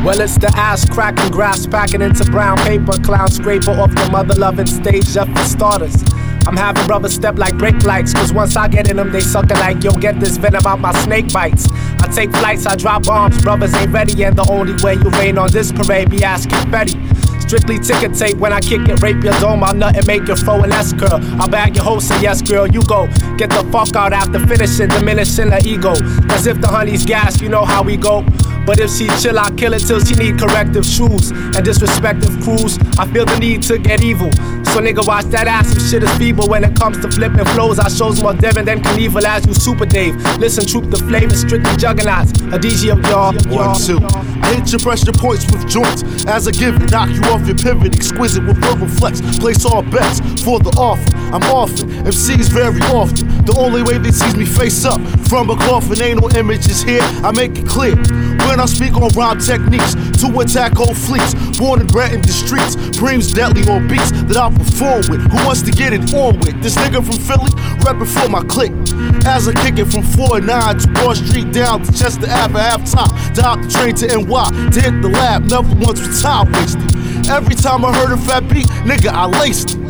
Well, it's the ass cracking grass packing into brown paper. Clown scraper off the mother loving stage just for starters. I'm having brothers step like brake lights, cause once I get in them, they sucker like, yo, get this venom out my snake bites. I take flights, I drop bombs, brothers ain't ready, and the only way you rain on this parade be asking Betty. Strictly ticket tape when I kick it, rape your dome, I'll nut and make your fro an S curl. I'll bag your host, and yes, girl, you go. Get the fuck out after finishing, diminishing her ego. As if the honey's gas, you know how we go. But if she chill, I kill it till she need corrective shoes and disrespectful crews. I feel the need to get evil. So nigga, watch that ass. Some shit is feeble when it comes to flipping flows. I shows more Devin than Knievel as you Super Dave. Listen, troop the flavor, strictly juggernauts. A DJ of y'all. One, two. I hit your pressure points with joints as a given. Knock you off your pivot, exquisite with verbal flex. Place all bets for the offer. I'm often, MCs very often. The only way they sees me face up from a coffin, ain't no images here. I make it clear I speak on rhyme techniques to attack whole fleets. Born and bred in the streets, Preem's deadly on beats that I perform with. Who wants to get it on with? This nigga from Philly, reppin' for my clique. As I kick it from 4-9 to Broad Street down to Chester Ave at top, Dial the train to NY to hit the lab, never once was time wasted. Every time I heard a fat beat, nigga, I laced it.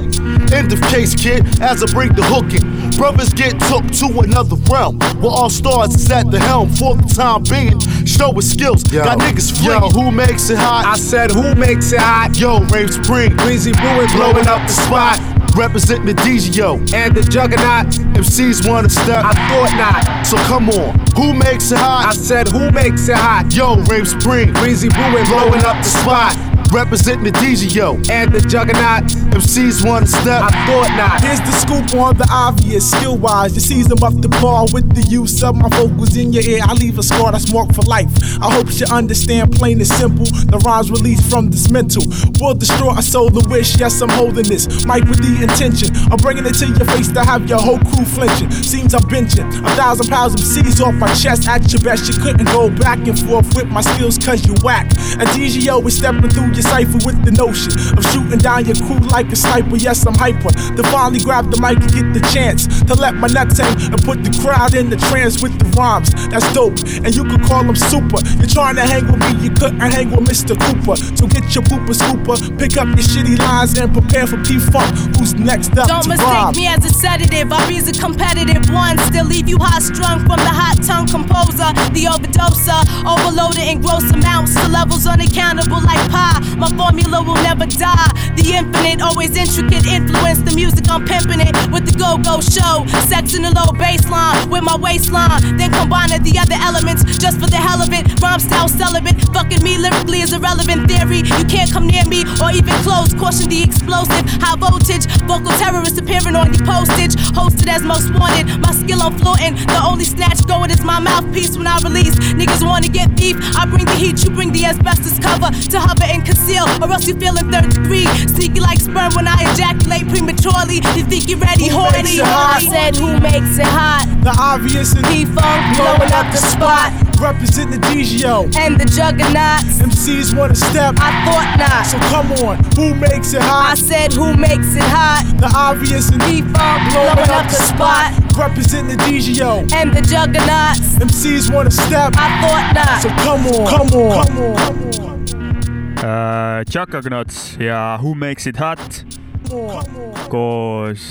End of case, kid, as I bring the hook in. Brothers get took to another realm. Where all stars is at the helm for the time being. Show his skills, got niggas flinging. Who makes it hot? I said, who makes it hot? Yo, Rave Spring, Breezy Brewing blowing up the spot. Representing the DGO and the Juggernaut. MCs wanna step. I thought not. So come on, who makes it hot? I said, who makes it hot? Yo, Rave Spring, Breezy Brewing blowing up the spot. Representing the DGO and the Juggernaut. MCs wanna step. I thought not. Here's the scoop on the obvious. Skill wise, you season up the bar with the use of my vocals in your ear. I leave a scar that's marked for life. I hope you understand, plain and simple. The rhymes released from this mental will destroy a soul the wish. Yes, I'm holding this mic with the intention of bringing it to your face to have your whole crew flinching. Seems I'm benching a thousand pounds of C's off my chest at your best. You couldn't go back and forth with my skills cause you whack. And DGO is stepping through your cipher with the notion of shooting down your crew like a sniper. Yes, I'm hyper. To finally grab the mic and get the chance to let my nuts hang and put the crowd in the trance with the rhymes. That's dope, and you could call them super. You're trying to hang with me, you couldn't hang with Mr. Cooper. So get your pooper scooper, pick up your shitty lines and prepare for P Funk. Who's next up Don't mistake me as a sedative. I'll be a competitive one. Still leave you hot strung from the hot tongue composer, the overdoser. Uh, overloaded in gross amounts to levels unaccountable like pie. My formula will never die. The infinite, always intricate influence. The music, I'm pimping it with the go go show. Sex in the low baseline with my waistline. Then combining the other elements just for the hell of it. Rhyme style celibate. Fucking me lyrically is irrelevant theory. You can't come near me or even close. Caution the explosive, high voltage. Vocal terrorist appearing on the postage. Hosted as most wanted. My skill I'm flaunting. The only snatch going is my mouthpiece when I release. Niggas wanna get beef. I bring the heat, you bring the asbestos cover to hover and conceal, or else you feel in third degree. Sneaky like sperm when I ejaculate prematurely. You think you're ready, Who horny? makes it hot? I said, who makes it hot? The obvious and P-Funk blowing up the spot. Represent the DGO and the juggernauts. MCs wanna step. I thought not. So come on, who makes it hot? I said, who makes it hot? The obvious and P-Funk blowing up the spot. Represent the DGO and the juggernauts. MCs wanna step. I thought not. So come on, come on, come on, come on. Uh, Chakagnots ja Who Makes It Hot koos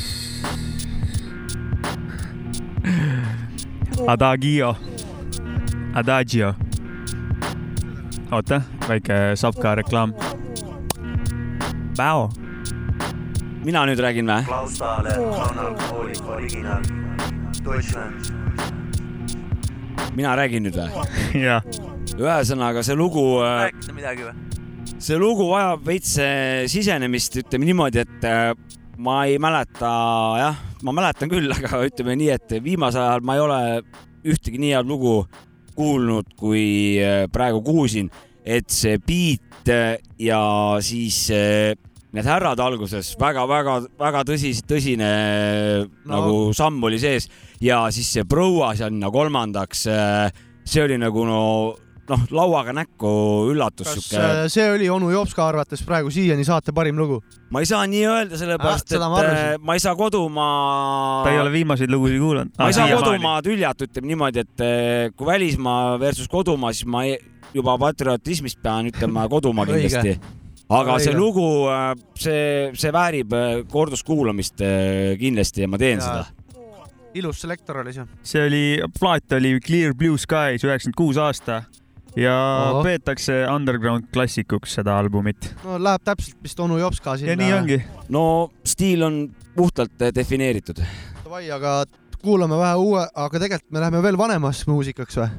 Adagio, Adagio. oota, väike Sapka reklaam. Päo. mina nüüd räägin või? Mina räägin nüüd või? jah. ühesõnaga see lugu, rääkida midagi või? See lugu vajab veits äh, sisenemist, ütleme niimoodi, et äh, ma ei mäleta, jah, ma mäletan küll, aga ütleme nii, et viimasel ajal ma ei ole ühtegi nii head lugu kuulnud, kui äh, praegu kuulsin, et see beat ja siis need härrad alguses väga-väga-väga tõsis, tõsine no. nagu samm oli sees ja siis see proua sinna kolmandaks, see oli nagu no noh, lauaga näkku üllatus kas sihuke äh, see oli onu Jopska arvates praegu siiani saate parim lugu? ma ei saa nii öelda, sellepärast Ah, et äh, ma ei saa kodumaa. ta ei ole viimaseid lugusid kuulanud. ma ei saa kodumaad hüljata, ütleme niimoodi, et eh, kui välismaa versus kodumaa, siis ma ei, juba patriotismist pean ütlema kodumaa kindlasti. aga see lugu, see, see väärib korduskuulamist kindlasti ja ma teen Jaa. seda. ilus selektor oli see. see oli, plaat oli Clear Blue Skies üheksakümmend kuus aasta ja Ohoh. peetakse underground klassikuks seda albumit. no läheb täpselt vist onu Jopska sinna. ja nii ongi. no stiil on puhtalt eh, defineeritud. Davai, aga kuulame vähe uue, aga tegelikult me läheme veel vanemas muusikaks või?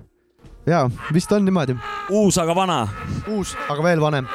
jaa, vist on niimoodi. uus, aga vana. uus, aga veel vanem.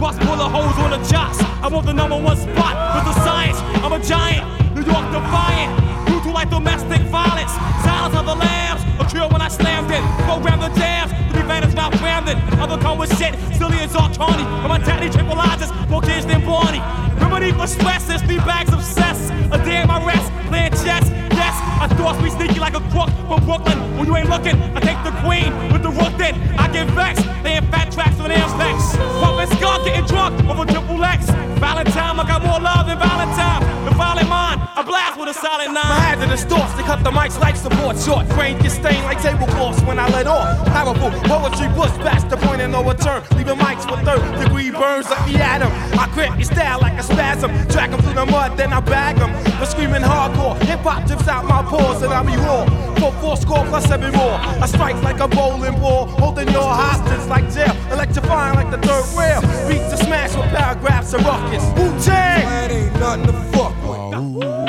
Bust bullet holes on the jocks. I want the number one spot with the science. I'm a giant, New York defiant. Brutal like domestic violence. Silence of the lambs, a kill when I slammed it. Program the to be vanished, not crammed it. Other come with shit, still is all Tawny. But my daddy tripolizes, more kids than Barney. Remedy for stress, there's three bags of cess. A day in my rest, playing chess. Yes, I thought we sneaky like a crook from Brooklyn. When you ain't looking, I take the queen with the rook then. I get vexed, fuck over I blast with a solid nine. My hazardous thoughts, they cut the mics like support short. Brain get stained like tablecloths when I let off. Powerful poetry, bush past the point of no return. Leaving mics with third degree burns like the atom. I grip your style like a spasm. Drag 'em through the mud, then I bag 'em. The screaming hardcore, hip hop drips out my pores and I be raw. For four score plus seven more. I strike like a bowling ball, holding your hostage like jail. Electrifying like the third rail. Beats to smash with paragraphs of ruckus. Wu Tang! That ain't nothing to fuck with. Uh,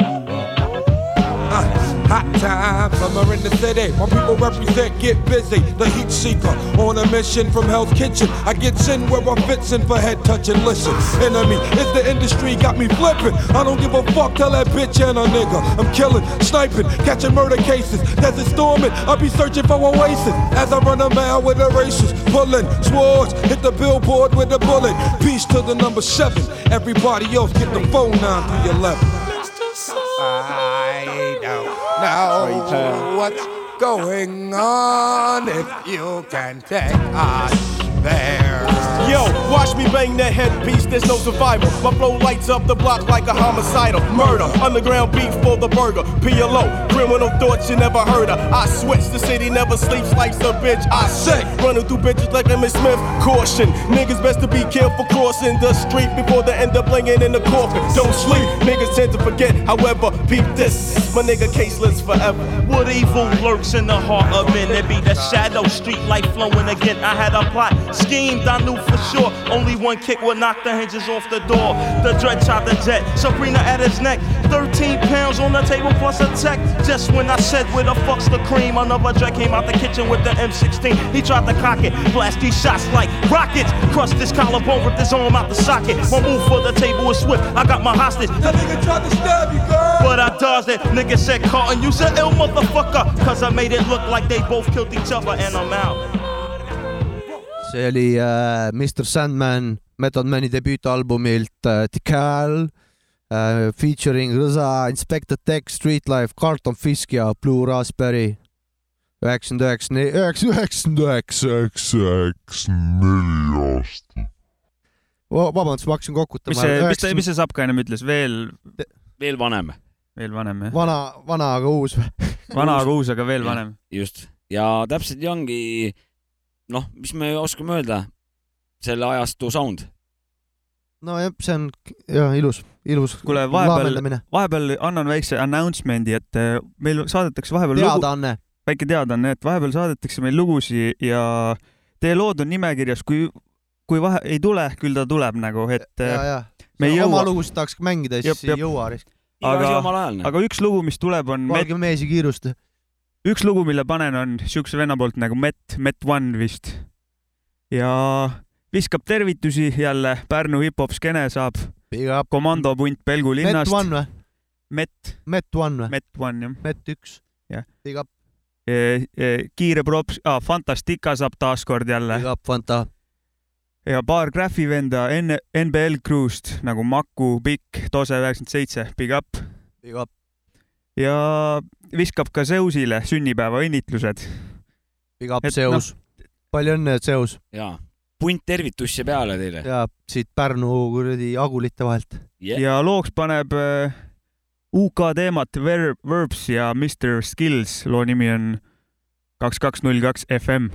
hot time, summer in the city. My people represent, get busy. The heat seeker on a mission from Hell's Kitchen. I get in where I fits in for head touching. Listen, enemy is the industry, got me flipping. I don't give a fuck, tell that bitch and a nigga. I'm killing, sniping, catching murder cases. Desert storming, I'll be searching for oasis. As I run a mile with the races, pulling swords, hit the billboard with a bullet. Peace to the number seven. Everybody else get the phone 9311. I don't uh, what's going on if you can take us there. Yo, watch me bang that headpiece, there's no survival. My flow lights up the block like a homicidal. Murder, underground beef for the burger. PLO, criminal thoughts you never heard of. I switch, the city never sleeps, life's a bitch. I say, running through bitches like Emmett Smith. Caution, niggas best to be careful crossing the street before they end up laying in the coffin. Don't sleep, niggas tend to forget. However, peep this, my nigga caseless forever. What evil lurks in the heart of men? There be the shadow street light flowing again. I had a plot schemed, I knew for sure. Only one kick would knock the hinges off the door. The dread shot the jet, Sabrina at his neck. 13 pounds on the table plus a tech. Just when I said where the fuck's the cream, another dread came out the kitchen with the M16. He tried to cock it, blast these shots like rockets. Crushed his collarbone, ripped his arm out the socket. My move for the table is swift. I got my hostage. That nigga tried to stab you, girl. But I dodged it. Nigga said, Carlton, you said ill motherfucker. Cause I made it look like they both killed each other and I'm out. See oli äh, Mr Sandman Method Mani debüütalbumilt äh, Decal äh, featuring Rõza, Inspector Tech, Street Life, Carlton Fisk ja Blue Raspberry. üheksakümmend üheksa, üheksa, üheksakümmend üheksa, üheksakümmend neli aastat. vabandust, ma hakkasin kokutama. mis see, mis ta, mis see Sapka ennem ütles, veel, veel vanem. veel vanem jah? vana, vana aga uus või? vana aga uus, aga veel vanem. just, ja täpselt nii ongi, noh, mis me oskame öelda, selle ajastu sound. nojah, see on ja ilus, ilus. kuule, vahepeal, vahepeal annan väikse announcement'i, et äh, meil saadetakse vahepeal teadaanne. väike teadaanne, et vahepeal saadetakse meil lugusid ja teie lood on nimekirjas, kui, kui vahe ei tule, küll ta tuleb nagu, et ja, ja me ei oma jõua. lugusid tahaks mängida, siis ei jep. jõua. Iga asi omal ajal, noh. aga üks lugu, mis tuleb, on valge mees ei kiirusta. Üks lugu, mille panen, on siukse venna poolt nagu Met, Met One vist. ja viskab tervitusi jälle, Pärnu hip-hop skeene saab Big up. komandopunt Pelgu Met linnast. One või? Met. Met One või? Met One jah. Met üks. jah. Big up. kiire props ah,, Fantastica saab taaskord jälle. Big up, Fanta. ja paar Graffi venda N NBL Crew'st nagu Maku, Pikk, Tose üheksakümmend seitse, Big up. Big up. Ja viskab ka Zeusile sünnipäeva õnnitlused. Big up, Zeus. palju õnne, Zeus. jaa, punt tervitusse peale teile. ja siit Pärnu kuradi agulite vahelt. Yeah. ja looks paneb äh, UK teemat Verb, Verbs ja Mr Skills, loo nimi on kaks, kaks, null, kaks FM.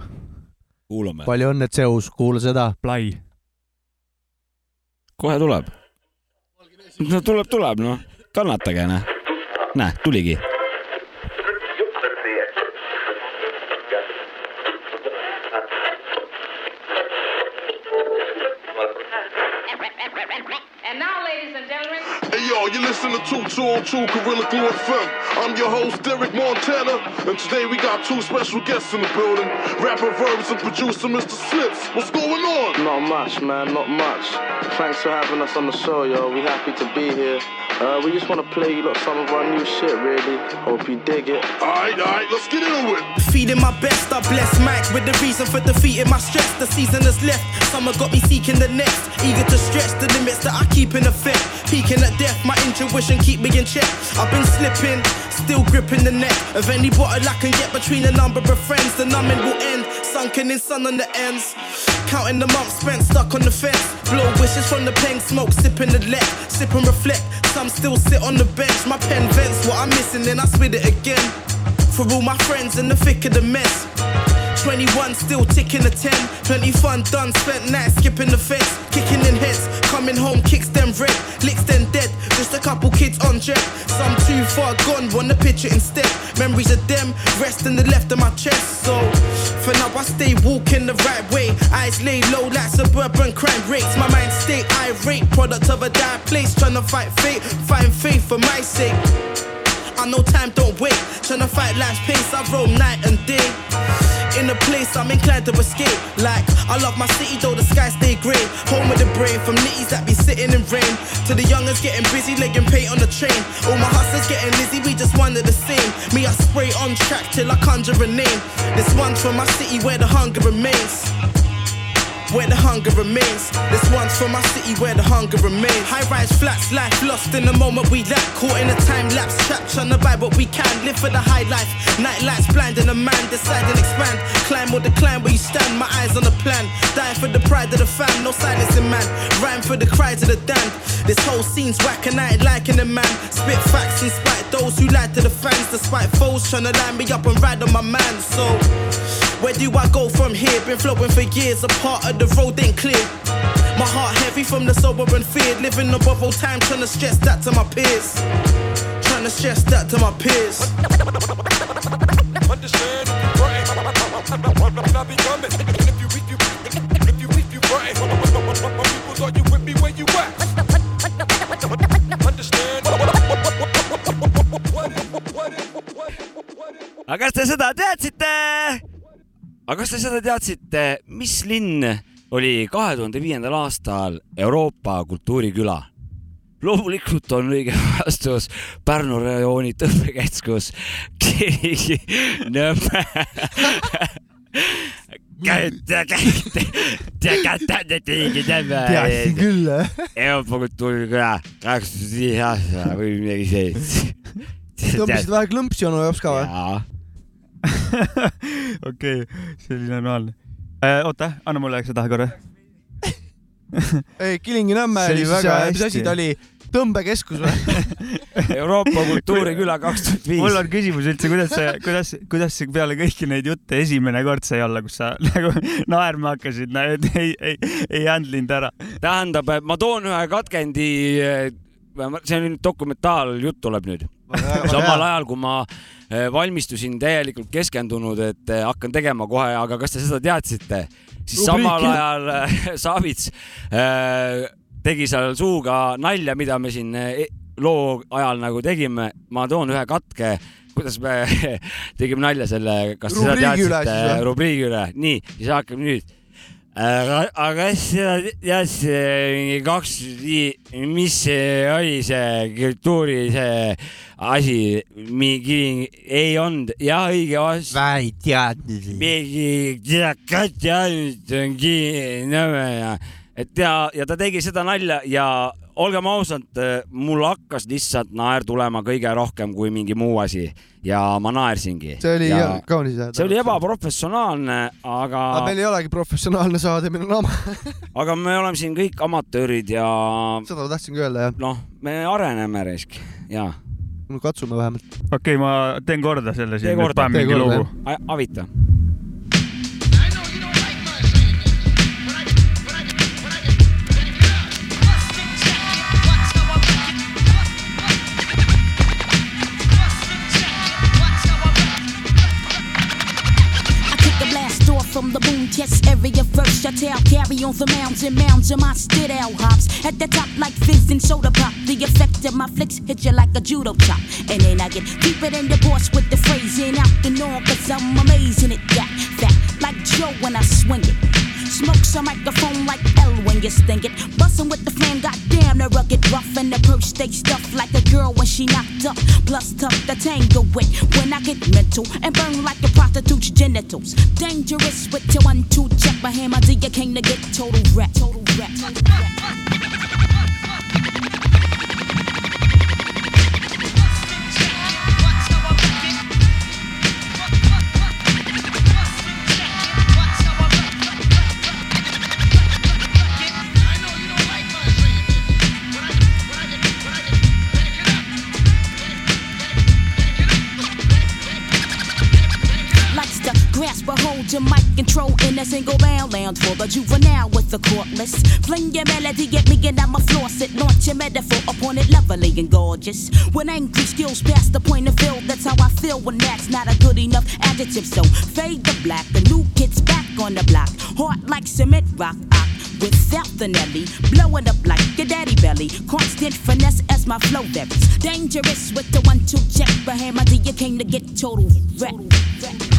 kuulame. palju õnne, Zeus, kuula seda. Play. kohe tuleb. no tuleb, tuleb noh, kannatage noh. näe, tuligi. Hey yo, you listen to 2202 Gorilla Glue FM. I'm your host, Derek Montana, and today we got two special guests in the building. Rapper Verbs and producer Mr. Slips. What's going on? Not much, man, not much. Thanks for having us on the show, y'all. We happy to be here. Uh, we just want to play you lot some of our new shit, really. Hope you dig it. Alright, alright, let's get into it. Feeding my best, I bless Mike with the reason for defeating my stress. The season is left, summer got me seeking the next. Eager to stretch the limits that I keep in effect. Peaking at death, my intuition keep me in check. I've been slipping, still gripping the neck of any bottle I can get between a number of friends. The numbing will end, sunken in sun on the ends. Counting the months spent stuck on the fence. Blow wishes from the pen, smoke, sipping the lead. Sip and reflect, some still sit on the bench. My pen vents what I'm missing, then I spit it again. For all my friends in the thick of the mess. 21 still ticking the 10. Plenty fun done, spent nights skipping the fence. Kicking in heads, coming home, kicks them red. Licks them dead, just a couple kids on jet. Some too far gone, wanna picture instead. Memories of them, rest in the left of my chest. So, for now I stay walking the right way. Eyes lay low like suburban crime rates. My mind stay irate, product of a dire place. Trying to fight fate, find faith for my sake. I know time don't wait. Tryna fight life's pace, I roam night and day. A place I'm inclined to escape. Like, I love my city though the sky stay grey. Home of the brave, from nitties that be sitting in rain. To the youngers getting busy, legging paint on the train. All my hustlers getting busy, we just one the same. Me, I spray on track till I conjure a name. This one's from my city where the hunger remains where the hunger remains. This one's from my city where the hunger remains. High rise flats, life lost in the moment we lack. Caught in a time lapse, trap trying to buy what we can. Live for the high life. Night lights blinding a man, decide and expand. Climb or decline where you stand, my eyes on the plan. Die for the pride of the fam, no silence in man. Rhyme for the cries of the damned. This whole scene's whack and I ain't liking the man. Spit facts and spite those who lie to the fans. Despite foes trying to line me up and ride on my man. So, where do I go from here? Been flowing for years, a part of the road ain't clear. My heart heavy from the sober and feared. Living above all time, trying to stress that to my peers. Trying to stress that to my peers. Understand if you weak, you if you you. My people you with me where you at. Understand aga kas te seda teadsite, mis linn oli kahe tuhande viiendal aastal Euroopa kultuuriküla? loomulikult on õige vastus Pärnu rajooni tõmbekeskus Kilingi-Nõmme. Teadsin küll. Euroopa kultuuriküla, kakskümmend viis aasta või midagi sellist. tõmbasid vähe klõmpsi onu jaoks ka või? okei, see oli normaalne. oota, anna mulle seda korra. ei, Kilingi-Nõmme See oli väga, mis asi ta oli, tõmbekeskus või? Euroopa kultuuriküla kaks tuhat viis. mul on küsimus üldse, kuidas see, kuidas, kuidas see peale kõiki neid jutte esimene kord sai olla, kus sa nagu naerma hakkasid, ei, ei, ei handlinud ära. tähendab, ma toon ühe katkendi, see on nüüd dokumentaaljutt tuleb nüüd. Samal ajal, kui ma eh, valmistusin täielikult keskendunud, et eh, hakkan tegema kohe, aga kas te seda teadsite, siis Rubriiki. samal ajal eh, Savits tegi seal suuga nalja, mida me siin loo ajal nagu tegime. ma toon ühe katke, kuidas me tegime nalja selle, kas te seda teadsite? rubriigi üle, nii, siis hakkame nüüd aga, kas sa tead see kaks, mis see oli see kultuuri see asi, mingi, ei olnud, jah, õige vastus. vähi teadnud. mingi, tead ka teadnud, on Kiinõmme ja, et ja, ja ta tegi seda nalja ja olgem ausad, mul hakkas lihtsalt naer tulema kõige rohkem kui mingi muu asi ja ma naersingi. see oli ja, kaunis. see oli ebaprofessionaalne, aga aga meil ei olegi professionaalne saade, meil on ama. aga me oleme siin kõik amatöörid ja seda ma tahtsingi öelda, jah. noh, me areneme risk ja. no katsume vähemalt. okei okay,, ma teen korda selle tee siin, korda, mingi lugu. Avita. From the boom test area first. I tell carry on the mounds and mounds of my spit out hops. At the top like fizz and soda pop. The effect of my flicks hit you like a judo chop. And then I get deeper than the boss with the phrasing out the norm. Cause I'm amazing at that. Fat like Joe when I swing it. Smokes a microphone like L when you sting it. Bustin' with the flame, goddamn, the rugged rough. And the purse stay stuffed like a girl when she knocked up. Plus tough to tangle with when I get mental and burn like a prostitute's genitals. Dangerous with your one two check. My hammer, do you came to get total rap. Total rap. Total rap. To mic control in a single bound lounge for the juvenile with the courtless. Fling your melody, get me and I'm a floss it. Launch your metaphor upon it, lovely and gorgeous. When angry skills past the point of fill, that's how I feel when that's not a good enough adjective. So fade the black, the new kid's back on the block. Heart like cement rock. ah, Without the Nelly, blowing up like your daddy belly. Constant finesse as my flow varies. Dangerous with the one two check. Bahama, do you came to get total wreck.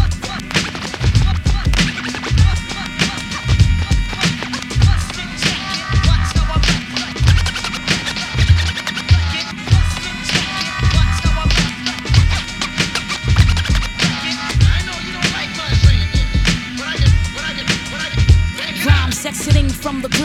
From the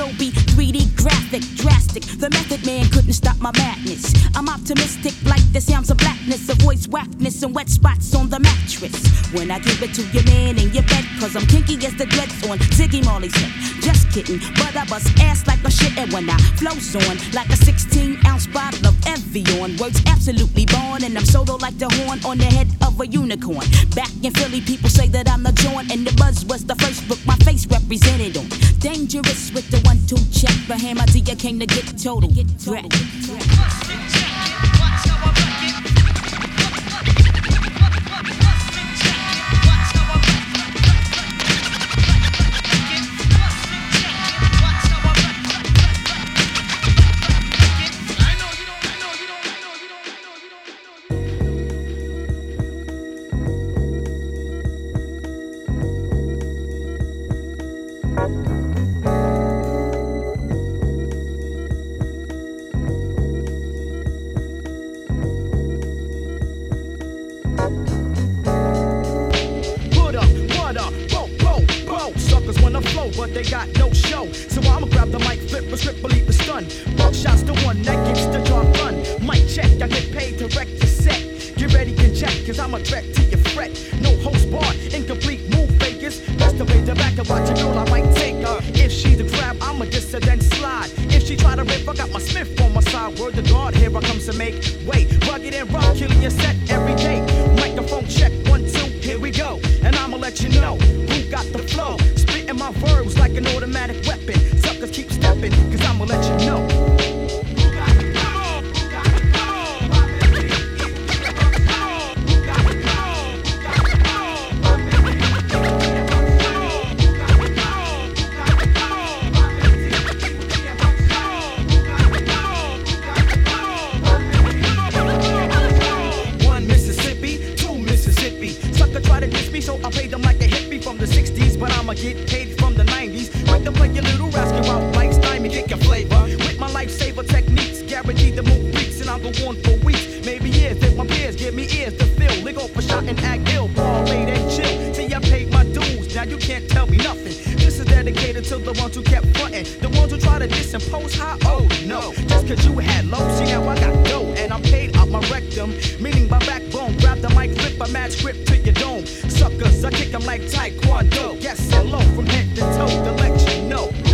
grill beat 3D graphic, drastic. The method man couldn't stop my madness. I'm optimistic like the sounds of blackness, avoids whackness and wet spots on the mattress. When I give it to your man in your bed, cause I'm kinky as the dreads on Ziggy Marley's head. Just kidding, but I bust ass like a shit and when I flows on like a 16 ounce bottle of Evian. Words absolutely born, and I'm solo like the horn on the head of a unicorn. Back in Philly, people say that I'm the joint, and the buzz was the first book my face represented on. Dangerous with the one two check, but hammer D I came to get total. Get total. Who try to high. Oh no, just cause you had low, see now I got dough, and I'm paid out my rectum, meaning my backbone. Grab the mic, flip a match grip to your dome. Suckers, I kick 'em like Taekwondo. Yes, hello, from head to toe, to let you know.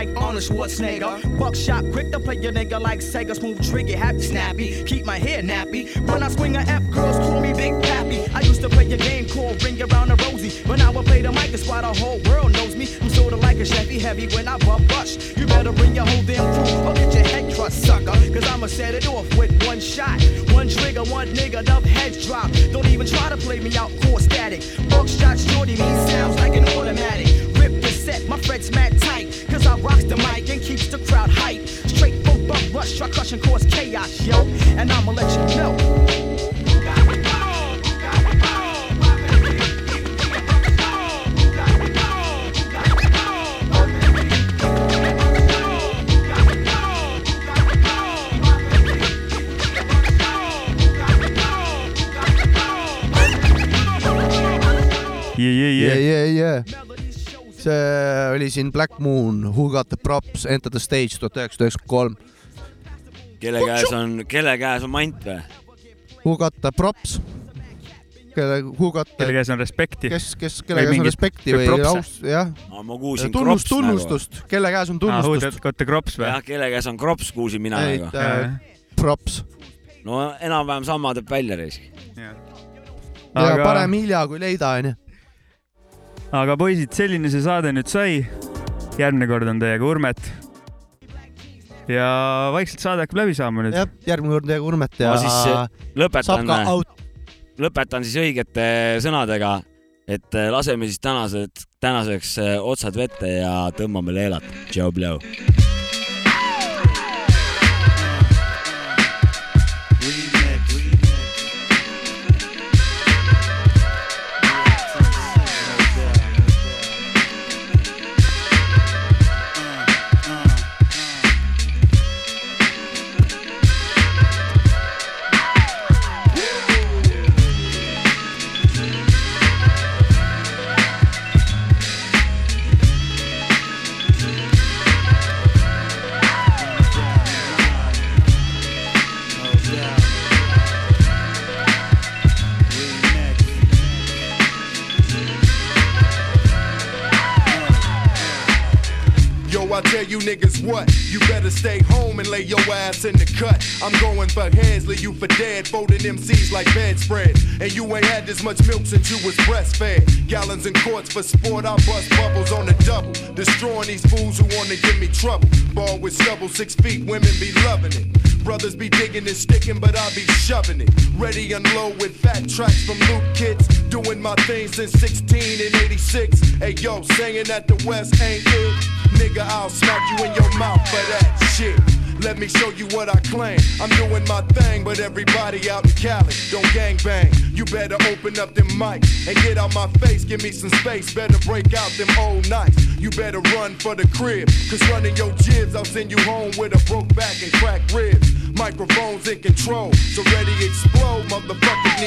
Like Arnold Schwarzenegger. Buckshot, quick to play your nigga like Sega. Smooth trigger, happy snappy. Keep my hair nappy. When I swing a F, girls call me Big Pappy. I used to play a game called Ring Around the Rosie. But now I play the mic, that's why the whole world knows me. I'm sorta like a Chevy Heavy when I bump rush. You better bring your whole damn crew or get your head crushed, sucker. Cause I'ma set it off with one shot. One trigger, one nigga, enough heads drop. Don't even try to play me out, core static. Buckshot shorty, me sounds like an automatic. Rip the set, my fret's mad tight. Cause I rocks the mic and keeps the crowd hype. Straight from bump rush, try crush and cause chaos, yo. And I'ma let you know. Yeah, yeah, yeah, yeah. yeah, yeah. See oli siin Black Moon, Who got the props, Enter the stage tuhat üheksasada üheksakümmend kolm. kelle käes on, kelle käes on mant või? Who got the props? kelle, Who got the kelle käes on respekti? kes, kes, kelle käes on respekti või aus, jah. ma kuulsin tunnust, krops nagu. tunnustust, kelle käes on tunnustust? got the krops või? jah, kelle käes on krops, kuulsin mina nagu. äh,, props. no enam-vähem sama teeb välja reisk. ja Aga- parem hilja kui leida, onju. Aga poisid, selline see saade nüüd sai. järgmine kord on teiega Urmet. ja vaikselt saade hakkab läbi saama nüüd. jah, järgmine kord teiega Urmet ja ma siis äh, lõpetan out. lõpetan siis õigete sõnadega, et äh, laseme siis tänased, tänaseks äh, otsad vette ja tõmbame leelat. Joe Blow. Niggas what, you better stay home and lay your ass in the cut. I'm going for heads, leave you for dead, folding MCs like bedspread. And you ain't had this much milk since you was breastfed. Gallons and quarts for sport, I bust bubbles on the double. Destroying these fools who wanna give me trouble. Ball with stubble, six feet, women be loving it. Brothers be digging and sticking, but I be shoving it. Ready and low with fat tracks from Luke Kids. Doing my thing since 16 and 86. Hey yo, saying that the West ain't it. Nigga, I'll smack you in your mouth for that shit. Let me show you what I claim. I'm doing my thing, but everybody out in Cali don't gang bang. You better open up them mics and get out my face. Give me some space. Better break out them old nights. You better run for the crib. Cause running your jibs, I'll send you home with a broke back and cracked ribs. Microphones in control. So ready explode. Motherfuckers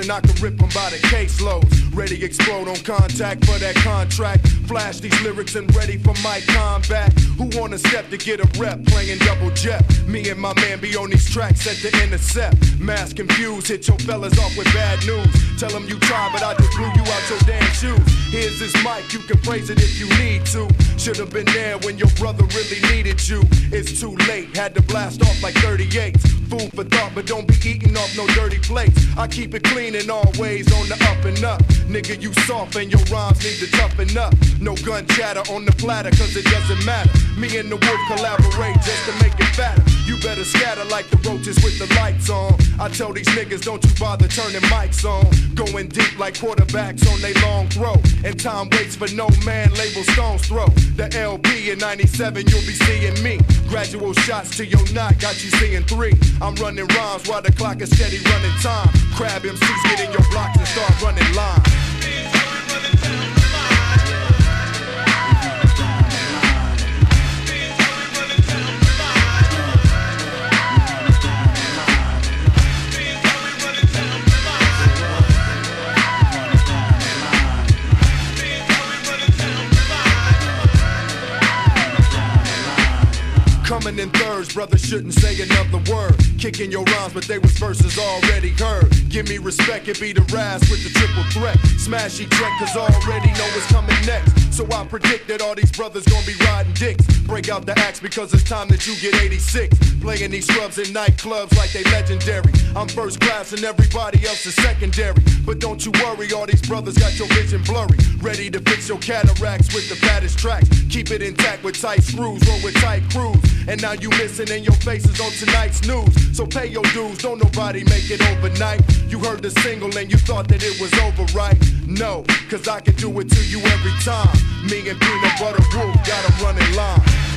and I can rip them by the caseloads. Ready explode on contact for that contract. Flash these lyrics and ready for my combat. Who wanna step to get a rep playing double jet? Me and my man be on these tracks at the intercept. Mass confused, hit your fellas off with bad news. Tell them you tried, but I just blew you out your damn shoes. Here's this mic, you can praise it if you need to. Should've been there when your brother really needed you. It's too late, had to blast off like 38. Food for thought, but don't be eating off no dirty plates. I keep it clean and always on the up and up. Nigga, you soft and your rhymes need to toughen up. No gun chatter on the platter, cause it doesn't matter. Me and the wolf collaborate just to make it fatter. You better scatter like the roaches with the lights on. I tell these niggas, don't you bother turning mics on. Going deep like quarterbacks on they long throw. And time waits for no man, label stones throw. The LP in 97, you'll be seeing me. Gradual shots to your knot, got you seeing three. I'm running rhymes while the clock is steady running time. Crab MCs get in your blocks and start running lines. come Coming in thirds, brother shouldn't say another word. Kicking your rhymes, but they was verses already heard. Give me respect, it be the rise with the triple threat. Smashy check, cause already know what's coming next. So I predict that all these brothers gonna be riding dicks. Break out the axe because it's time that you get 86. Playing these scrubs in nightclubs like they legendary. I'm first class and everybody else is secondary. But don't you worry, all these brothers got your vision blurry. Ready to fix your cataracts with the fattest tracks. Keep it intact with tight screws, roll with tight crews. And now you missing and your faces on tonight's news. So pay your dues, don't nobody make it overnight. You heard the single and you thought that it was over, right? No, cause I can do it to you every time. Me and Peanut Butter Wolf got a running line.